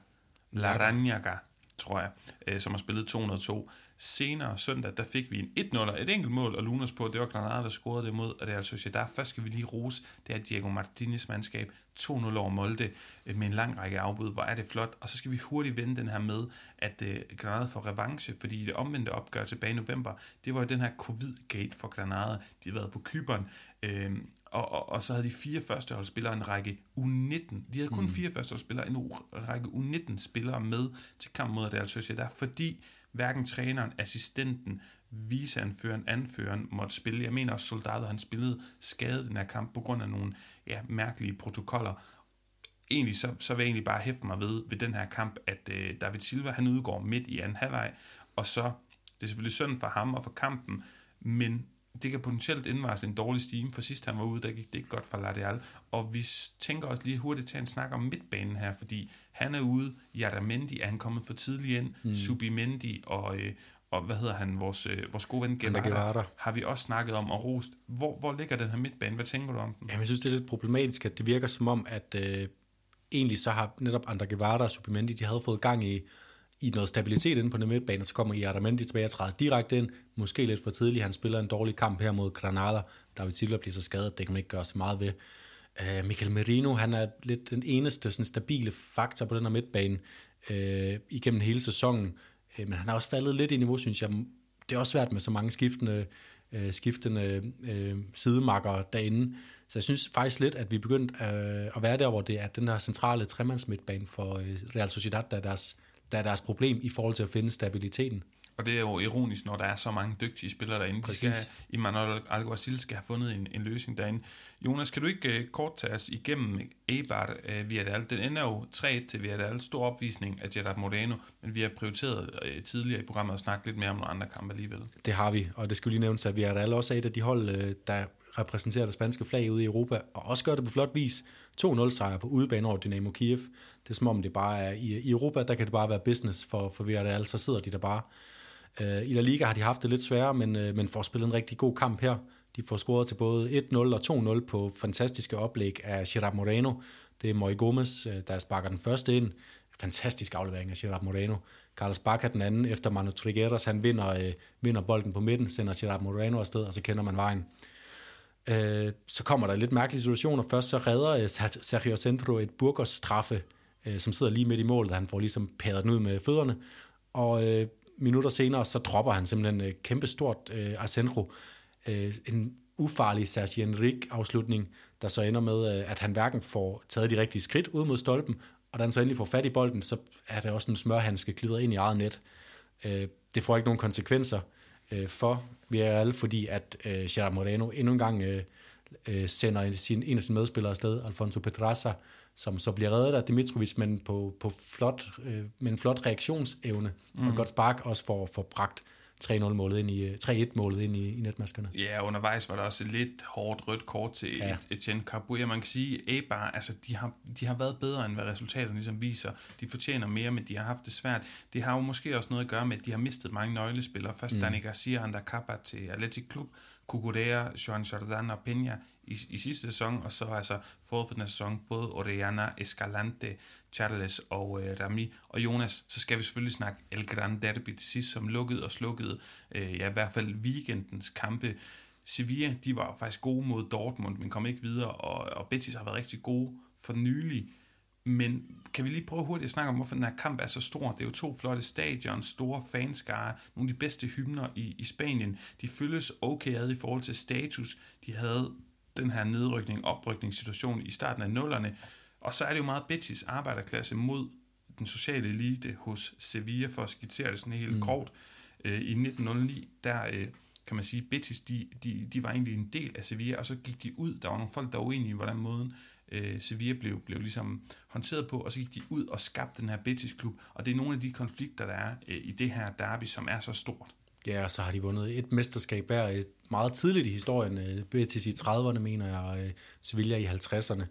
Laranjaga, tror jeg, øh, som har spillet 202. Senere søndag, der fik vi en 1-0 og et enkelt mål, og Lunas på, det var Granada, der scorede det mod, og det er altså der Først skal vi lige rose, det er Diego Martinez mandskab, 2-0 over Molde, øh, med en lang række afbud. Hvor er det flot. Og så skal vi hurtigt vende den her med, at uh, Granada får revanche, fordi det omvendte opgør tilbage i november, det var jo den her covid-gate for Granada. De har været på Kyberen, øh, og, og, og så havde de fire førsteholdsspillere en række U19. De havde kun mm. fire førsteholdsspillere, en række U19-spillere med til kamp mod Real Sociedad, fordi hverken træneren, assistenten, viseanføreren, anføreren måtte spille. Jeg mener også, soldater han spillede skadet den her kamp på grund af nogle ja, mærkelige protokoller. Egentlig så, så vil jeg egentlig bare hæfte mig ved, ved den her kamp, at øh, David Silva han udgår midt i anden halvleg, og så, det er selvfølgelig synd for ham og for kampen, men det kan potentielt indvarsle en dårlig stime, for sidst han var ude, der gik det ikke godt for Ladial. Og vi tænker også lige hurtigt til at snakke om midtbanen her, fordi han er ude, Jadamendi er han kommet for tidligt ind, mm. Subimendi og, øh, og hvad hedder han, vores, øh, vores gode ven Guevara, har vi også snakket om og rost. Hvor, hvor ligger den her midtbane? Hvad tænker du om den? Jamen, jeg synes, det er lidt problematisk, at det virker som om, at øh, egentlig så har netop Andre Guevara og Subimendi, de havde fået gang i i noget stabilitet inde på den midtbane, så kommer Iaramendi tilbage og træder direkte ind, måske lidt for tidligt. Han spiller en dårlig kamp her mod Granada. David Silva bliver så skadet, det kan man ikke gøre så meget ved. Øh, uh, Michael Merino, han er lidt den eneste sådan, stabile faktor på den her midtbane uh, igennem hele sæsonen, uh, men han har også faldet lidt i niveau, synes jeg. Det er også svært med så mange skiftende, uh, skiftende uh, sidemarker derinde. Så jeg synes faktisk lidt, at vi er begyndt uh, at være der, hvor det er den her centrale tremandsmidtbane for uh, Real Sociedad, der er deres der er deres problem i forhold til at finde stabiliteten. Og det er jo ironisk, når der er så mange dygtige spillere derinde. Præcis. De skal, Emmanuel Alguacil skal have fundet en, en løsning derinde. Jonas, kan du ikke uh, kort tage os igennem Eibar uh, Villarreal? Den ender jo 3 til Villarreal. Stor opvisning af Gerard Moreno, men vi har prioriteret uh, tidligere i programmet at snakke lidt mere om nogle andre kampe alligevel. Det har vi, og det skal vi lige nævne, at Villarreal også er et af de hold, uh, der repræsenterer det spanske flag ude i Europa, og også gør det på flot vis. 2-0 sejr på udebane over Dynamo Kiev. Det er som om det bare er i, i Europa, der kan det bare være business for, for Villarreal, så sidder de der bare. Øh, I La Liga har de haft det lidt sværere, men, øh, men får spillet en rigtig god kamp her. De får scoret til både 1-0 og 2-0 på fantastiske oplæg af Gerard Moreno. Det er Moy Gomez, øh, der sparker den første ind. Fantastisk aflevering af Gerard Moreno. Carlos Bacca den anden, efter Manu Trigueros, han vinder, øh, vinder bolden på midten, sender Gerard Moreno afsted, og så kender man vejen. Øh, så kommer der lidt mærkelige situationer. Først så redder øh, Sergio Centro et Burgos straffe, øh, som sidder lige midt i målet. Han får ligesom pæret den ud med fødderne. Og øh, minutter senere, så dropper han simpelthen øh, kæmpestort øh, Arcentro. Øh, en ufarlig Sergio Enrique afslutning, der så ender med, øh, at han hverken får taget de rigtige skridt ud mod stolpen, og da han så endelig får fat i bolden, så er der også en smørhandske glider ind i eget net. Øh, det får ikke nogen konsekvenser øh, for Villarreal, fordi at øh, Gerard Moreno endnu en gang øh, øh, sender sin, en af sine medspillere afsted, Alfonso Pedraza, som så bliver reddet af Dimitrovic, men på, på flot, øh, med en flot reaktionsevne, mm. og godt spark også for, for bragt 3-0-målet ind i, 3-1-målet ind i, i netmaskerne. Ja, undervejs var der også lidt hårdt rødt kort til ja. Etienne Carbuya. Man kan sige, at Eibar, altså, de har, de har været bedre, end hvad resultaterne ligesom viser. De fortjener mere, men de har haft det svært. Det har jo måske også noget at gøre med, at de har mistet mange nøglespillere. Først mm. Dani Garcia og Andacapa til Atletic Klub, Cucurea, Joan Jordan og Peña i, i sidste sæson, og så altså forud for den sæson, både Orellana, Escalante, Charles og øh, Rami og Jonas, så skal vi selvfølgelig snakke El Gran Derby til sidst, som lukkede og slukkede, øh, ja i hvert fald weekendens kampe. Sevilla, de var faktisk gode mod Dortmund, men kom ikke videre, og, og Betis har været rigtig gode for nylig. Men kan vi lige prøve hurtigt at snakke om, hvorfor den her kamp er så stor? Det er jo to flotte stadion, store fanskare, nogle af de bedste hymner i, i Spanien. De følges okay ad i forhold til status. De havde den her nedrykning, oprykningssituation i starten af nullerne. Og så er det jo meget Betis arbejderklasse mod den sociale elite hos Sevilla, for at skitsere det sådan helt mm. kort. Øh, I 1909, der øh, kan man sige, Betis, de, de, de var egentlig en del af Sevilla, og så gik de ud. Der var nogle folk, der var uenige i, hvordan måden øh, Sevilla blev, blev ligesom håndteret på, og så gik de ud og skabte den her Betis-klub. Og det er nogle af de konflikter, der er øh, i det her derby, som er så stort. Ja, og så har de vundet et mesterskab hver et meget tidligt i historien. Øh, Betis i 30'erne, mener jeg, øh, Sevilla i 50'erne.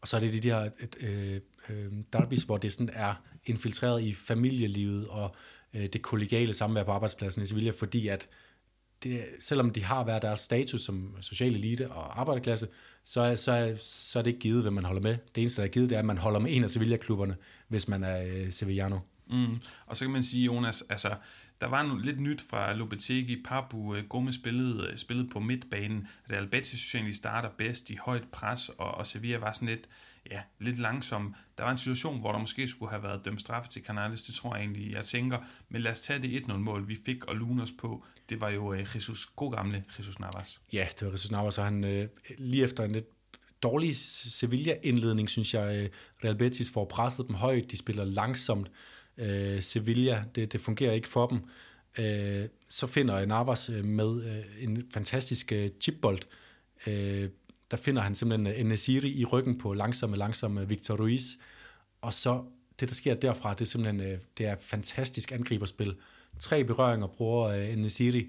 Og så er det de der et, øh, øh, derbys, hvor det sådan er infiltreret i familielivet og øh, det kollegiale samvær på arbejdspladsen i Sevilla, fordi at det, selvom de har været deres status som social elite og arbejderklasse, så, så, så er det ikke givet, hvad man holder med. Det eneste, der er givet, det er, at man holder med en af Sevilla-klubberne, hvis man er øh, Sevillano. Mm. Og så kan man sige, Jonas, altså der var noget lidt nyt fra Lopetegi. Papu øh, Gomes spillede, øh, spillede på midtbanen. Real Betis synes egentlig starter bedst i højt pres, og, og Sevilla var sådan lidt, ja, lidt langsom. Der var en situation, hvor der måske skulle have været dømt straffe til Canales, det tror jeg egentlig, jeg tænker. Men lad os tage det 1-0-mål, vi fik og lune os på. Det var jo uh, Jesus, god gamle Jesus Navas. Ja, det var Jesus Navas, og han uh, lige efter en lidt dårlig Sevilla-indledning, synes jeg, Real Betis får presset dem højt. De spiller langsomt øh, Sevilla, det, det fungerer ikke for dem. Øh, så finder Navas øh, med øh, en fantastisk øh, chipbold. Øh, der finder han simpelthen øh, Nesiri i ryggen på langsomme, langsomme Victor Ruiz. Og så det, der sker derfra, det er simpelthen øh, det er fantastisk angriberspil. Tre berøringer bruger øh, Enesiri.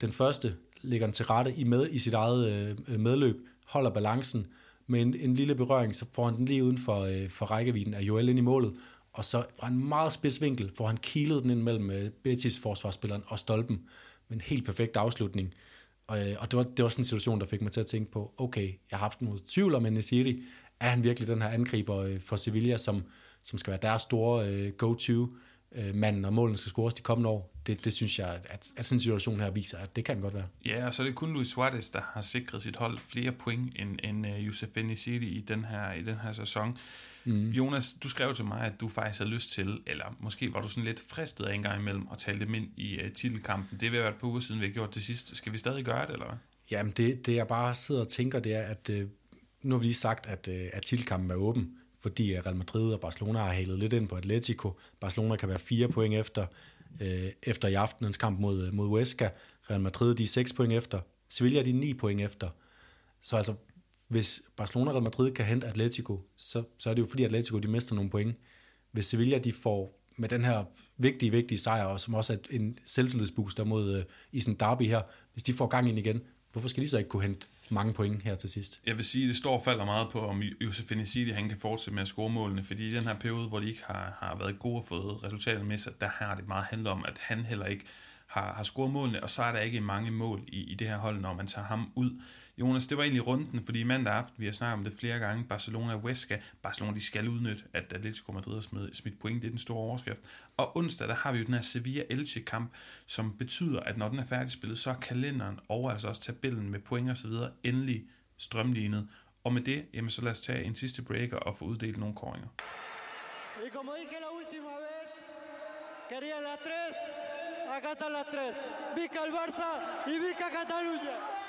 Den første lægger han til rette i, med, i sit eget øh, medløb, holder balancen, men en, en lille berøring, så får han den lige uden for, øh, for rækkevidden af Joel ind i målet, og så fra en meget spids vinkel får han kilet den ind mellem øh, Betis forsvarsspilleren og stolpen, med en helt perfekt afslutning. Og, øh, og det, var, det var sådan en situation, der fik mig til at tænke på, okay, jeg har haft nogle tvivl om Nesiri, er han virkelig den her angriber øh, for Sevilla, som, som skal være deres store go-to mand, når målene skal scores de kommende år. Det, det synes jeg, at, at sådan en situation her viser, at det kan godt være. Ja, og så er det kun Luis Suarez, der har sikret sit hold flere point end, end Josef Nesiri City i den her, i den her sæson. Mm. Jonas, du skrev til mig, at du faktisk havde lyst til, eller måske var du sådan lidt fristet af en gang imellem, at tale dem ind i uh, titelkampen. Det vil være et par uger siden, vi har gjort det sidst. Skal vi stadig gøre det, eller hvad? Jamen, det, det jeg bare sidder og tænker, det er, at uh, nu har vi lige sagt, at, uh, at titelkampen er åben fordi Real Madrid og Barcelona har halet lidt ind på Atletico. Barcelona kan være fire point efter, øh, efter i aftenens kamp mod, mod Huesca. Real Madrid de er seks point efter. Sevilla de er ni point efter. Så altså, hvis Barcelona og Madrid kan hente Atletico, så, så er det jo fordi Atletico de mister nogle point. Hvis Sevilla de får med den her vigtige, vigtige sejr, og som også er en selvtillidsbooster mod øh, uh, i sådan derby her, hvis de får gang ind igen, hvorfor skal de så ikke kunne hente mange point her til sidst. Jeg vil sige, det står og falder meget på, om Josef Nesidi han kan fortsætte med at score målene, fordi i den her periode, hvor de ikke har, har været gode og fået resultater med sig, der har det meget handlet om, at han heller ikke har, har scoret målene, og så er der ikke mange mål i, i det her hold, når man tager ham ud. Jonas, det var egentlig runden, fordi mandag aften, vi har snakket om det flere gange, Barcelona og Huesca, Barcelona de skal udnytte, at Atletico Madrid har smidt, smidt point, det er den store overskrift. Og onsdag, der har vi jo den her Sevilla-Elche-kamp, som betyder, at når den er færdigspillet, så er kalenderen og altså også tabellen med point og så videre endelig strømlignet. Og med det, jamen så lad os tage en sidste breaker og få uddelt nogle koringer. Y como dije la última vez, quería la 3, acá está la 3. Vica el Barça y Vica Cataluña.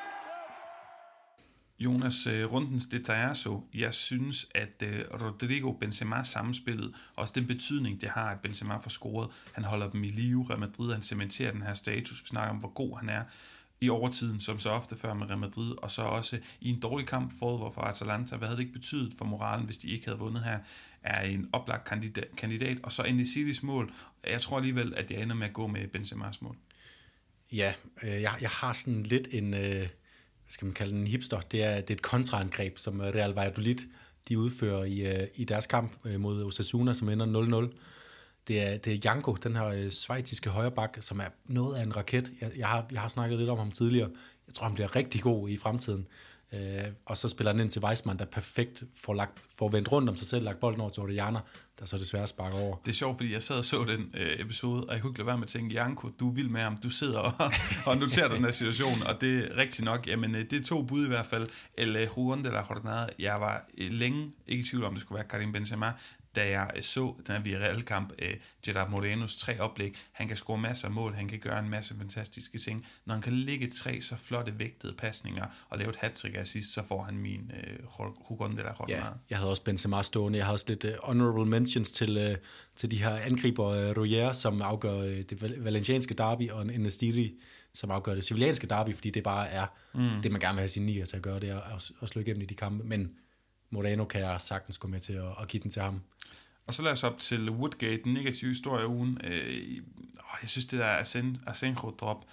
Jonas uh, Rundens så, jeg synes, at øh, Rodrigo Benzema samspillet, også den betydning, det har, at Benzema får scoret, han holder dem i live, Real Madrid, han cementerer den her status, vi snakker om, hvor god han er i overtiden, som så ofte før med Real Madrid, og så også i en dårlig kamp forud for Atalanta, hvad havde det ikke betydet for moralen, hvis de ikke havde vundet her, er en oplagt kandidat, kandidat. Og så Endicitis mål, jeg tror alligevel, at jeg ender med at gå med Benzemas mål. Ja, øh, jeg, jeg har sådan lidt en... Øh skal man kalde den, en hipster, det er, det er et kontraangreb, som Real Valladolid de udfører i, øh, i deres kamp øh, mod Osasuna, som ender 0-0. Det er, det er Janko, den her øh, svejtiske højreback, som er noget af en raket. Jeg, jeg, har, jeg har snakket lidt om ham tidligere. Jeg tror, han bliver rigtig god i fremtiden. Øh, og så spiller han ind til Weissmann, der perfekt får, lagt, får vendt rundt om sig selv, lagt bolden over til Orellana, der så desværre sparker over. Det er sjovt, fordi jeg sad og så den øh, episode, og jeg kunne ikke lade være med at tænke, Janko, du er vild med ham, du sidder og, og noterer den her situation, og det er rigtigt nok, jamen øh, det er to bud i hvert fald, El øh, Juan de la Jornada, jeg var øh, længe ikke i tvivl om, det skulle være Karim Benzema, da jeg øh, så den her Villarreal-kamp, uh, Gerard Morenos tre oplæg. Han kan score masser af mål, han kan gøre en masse fantastiske ting. Når han kan ligge tre så flotte vægtede pasninger og lave et hat-trick assist, så får han min uh, Hugon de la Ja, jeg havde også Benzema stående. Jeg havde også lidt uh, honorable mentions til, uh, til de her angriber uh, Royer, som afgør uh, det valencianske derby, og en Estiri, som afgør det civilianske derby, fordi det bare er mm. det, man gerne vil have sin nier til at gøre, det er at, at slå igennem i de kampe. Men Moreno kan jeg sagtens gå med til at, at give den til ham. Og så lad os op til Woodgate, den negative historie af ugen. Øh, jeg synes, det der Asenjo-drop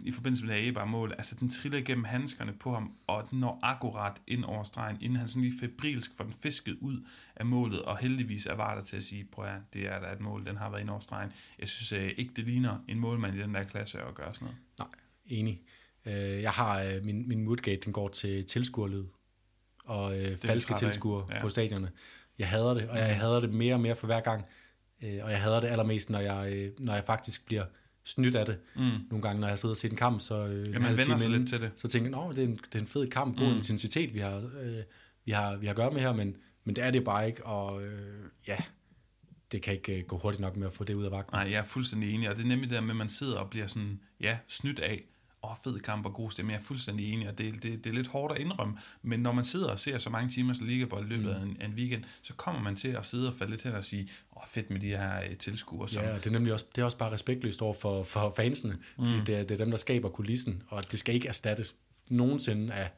i forbindelse med det her mål, altså den triller igennem handskerne på ham, og den når akkurat ind over stregen, inden han sådan lige febrilsk får den fisket ud af målet, og heldigvis er var der til at sige, prøv at det er der et mål, den har været ind over stregen. Jeg synes øh, ikke, det ligner en målmand i den der klasse at gøre sådan noget. Nej, enig. Øh, jeg har, øh, min, min Woodgate, den går til tilskuerlyd og øh, falske tilskuere ja. på stadionerne. Jeg hader det, og jeg mm. hader det mere og mere for hver gang. Øh, og jeg hader det allermest, når jeg, øh, når jeg faktisk bliver snydt af det. Mm. Nogle gange, når jeg sidder og ser en kamp, så øh, ja, man vender sig inden, lidt til det. Så tænker jeg, det er en, det er en fed kamp, god mm. intensitet, vi har, øh, vi har, vi har at gøre med her, men, men det er det bare ikke, og øh, ja, det kan ikke øh, gå hurtigt nok med at få det ud af vagten. Nej, jeg er fuldstændig enig, og det er nemlig det med, at man sidder og bliver sådan, ja, snydt af, åh, fed kamp og god stemme, jeg er fuldstændig enig, og det, det, det er lidt hårdt at indrømme, men når man sidder og ser så mange timers ligabold i løbet mm. af en, en weekend, så kommer man til at sidde og falde lidt hen og sige, åh, fedt med de her uh, tilskuere. Som... Ja, det er nemlig også, det er også bare respektløst over for, for fansene, fordi mm. det, er, det er dem, der skaber kulissen, og det skal ikke erstattes nogensinde af,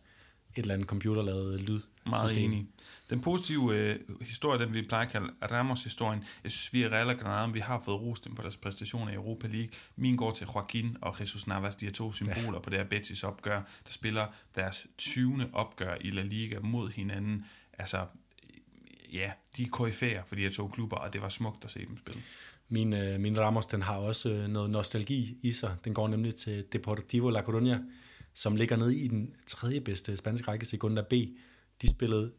et eller andet computerlavet lyd. Meget enig. Den positive øh, historie, den vi plejer at kalde Ramos-historien, jeg synes, vi er Real Granada, vi har fået rost dem for deres præstationer i Europa League. Min går til Joaquin og Jesus Navas, de her to symboler ja. på det her Betis opgør, der spiller deres 20. opgør i La Liga mod hinanden. Altså, ja, de er koryfærer for de her to klubber, og det var smukt at se dem spille. Min, øh, min Ramos, den har også øh, noget nostalgi i sig. Den går nemlig til Deportivo La Coruña, som ligger nede i den tredje bedste spanske række, Segunda B. De spillede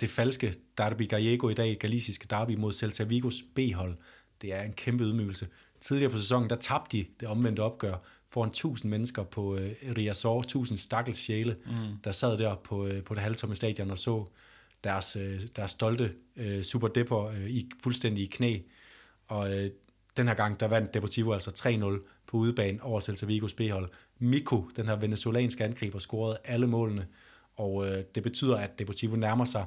det falske Derby Gallego i dag, galiciske derby mod Celta Vigos B-hold. Det er en kæmpe ydmygelse. Tidligere på sæsonen, der tabte de det omvendte opgør foran 1000 mennesker på øh, Riazor, 1000 stakkels sjæle, mm. der sad der på, øh, på det halvtomme stadion og så deres, øh, deres stolte øh, Super Depor øh, i, fuldstændig i knæ. Og øh, den her gang, der vandt Deportivo altså 3-0 på udebane over Celta Vigos B-hold. Miko, den her venezolanske angriber, scorede alle målene, og øh, det betyder, at Deportivo nærmer sig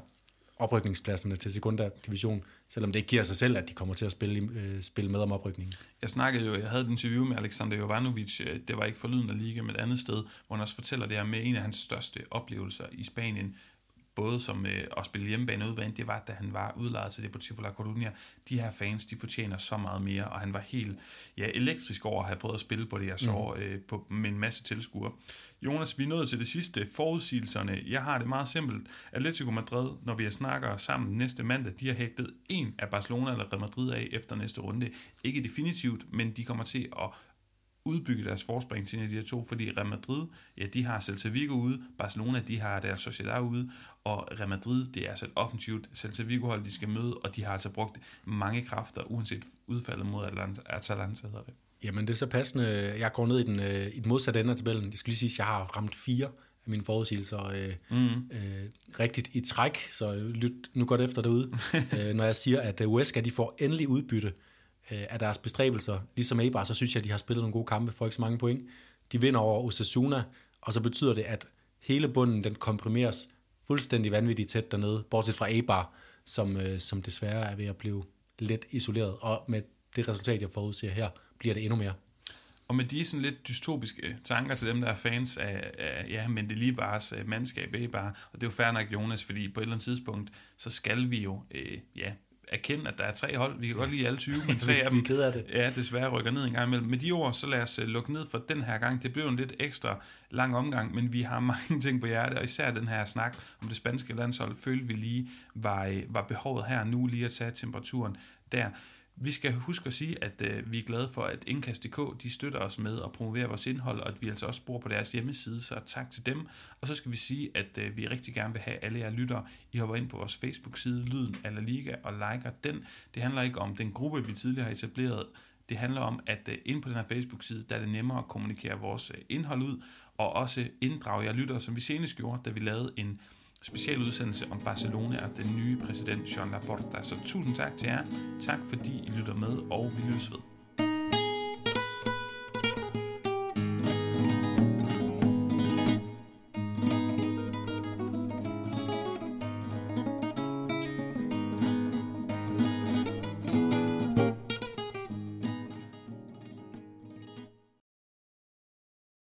oprykningspladserne til Segunda Division, selvom det ikke giver sig selv, at de kommer til at spille, øh, spille med om oprykningen. Jeg snakkede jo, jeg havde et interview med Alexander Jovanovic, øh, det var ikke for Lyden af Liga, men et andet sted, hvor han også fortæller det her med en af hans største oplevelser i Spanien, både som øh, at spille hjemmebane og udbane, det var, da han var udlejet til Deportivo La Coruña. De her fans, de fortjener så meget mere, og han var helt ja, elektrisk over at have prøvet at spille på det her så mm. øh, på, med en masse tilskuere. Jonas, vi er nået til det sidste, forudsigelserne. Jeg har det meget simpelt. Atletico Madrid, når vi snakker sammen næste mandag, de har hægtet en af Barcelona eller Real Madrid af efter næste runde. Ikke definitivt, men de kommer til at udbygge deres forspring til en af de her to, fordi Real Madrid, ja, de har Celta Vigo ude, Barcelona, de har deres Sociedad ude, og Real Madrid, det er altså et offensivt Celta Vigo-hold, de skal møde, og de har altså brugt mange kræfter, uanset udfaldet mod Atalanta, hedder det. Jamen, det er så passende. Jeg går ned i den, øh, i den modsatte ende af tabellen. Jeg skal lige sige, at jeg har ramt fire af mine forudsigelser øh, mm. øh, rigtigt i træk, så lyt nu godt efter derude, øh, når jeg siger, at Huesca de får endelig udbytte øh, af deres bestræbelser. Ligesom Eibar, så synes jeg, at de har spillet nogle gode kampe, får ikke så mange point. De vinder over Osasuna, og så betyder det, at hele bunden den komprimeres fuldstændig vanvittigt tæt dernede, bortset fra Eibar, som, øh, som desværre er ved at blive lidt isoleret. Og med det resultat, jeg forudser her, bliver det endnu mere. Og med de sådan lidt dystopiske tanker til dem, der er fans af, af ja, men det lige bare øh, mandskab, ikke bare, og det er jo fair nok, Jonas, fordi på et eller andet tidspunkt, så skal vi jo, øh, ja, erkende, at der er tre hold. Vi kan godt lide alle 20, men tre af dem vi af det. Ja, desværre rykker ned en gang imellem. Med de ord, så lad os uh, lukke ned for den her gang. Det blev en lidt ekstra lang omgang, men vi har mange ting på hjertet, og især den her snak om det spanske landshold, følte vi lige var, øh, var behovet her nu lige at tage temperaturen der. Vi skal huske at sige, at øh, vi er glade for, at Indkast.dk de støtter os med at promovere vores indhold, og at vi altså også bor på deres hjemmeside, så tak til dem. Og så skal vi sige, at øh, vi rigtig gerne vil have alle jer lyttere. I hopper ind på vores Facebook-side, Lyden eller Liga, og liker den. Det handler ikke om den gruppe, vi tidligere har etableret. Det handler om, at øh, inde på den her Facebook-side, der er det nemmere at kommunikere vores øh, indhold ud, og også inddrage jer lyttere, som vi senest gjorde, da vi lavede en specialudsendelse om Barcelona og den nye præsident Jean Laporta. Så tusind tak til jer. Tak fordi I lytter med, og vi lyttes ved.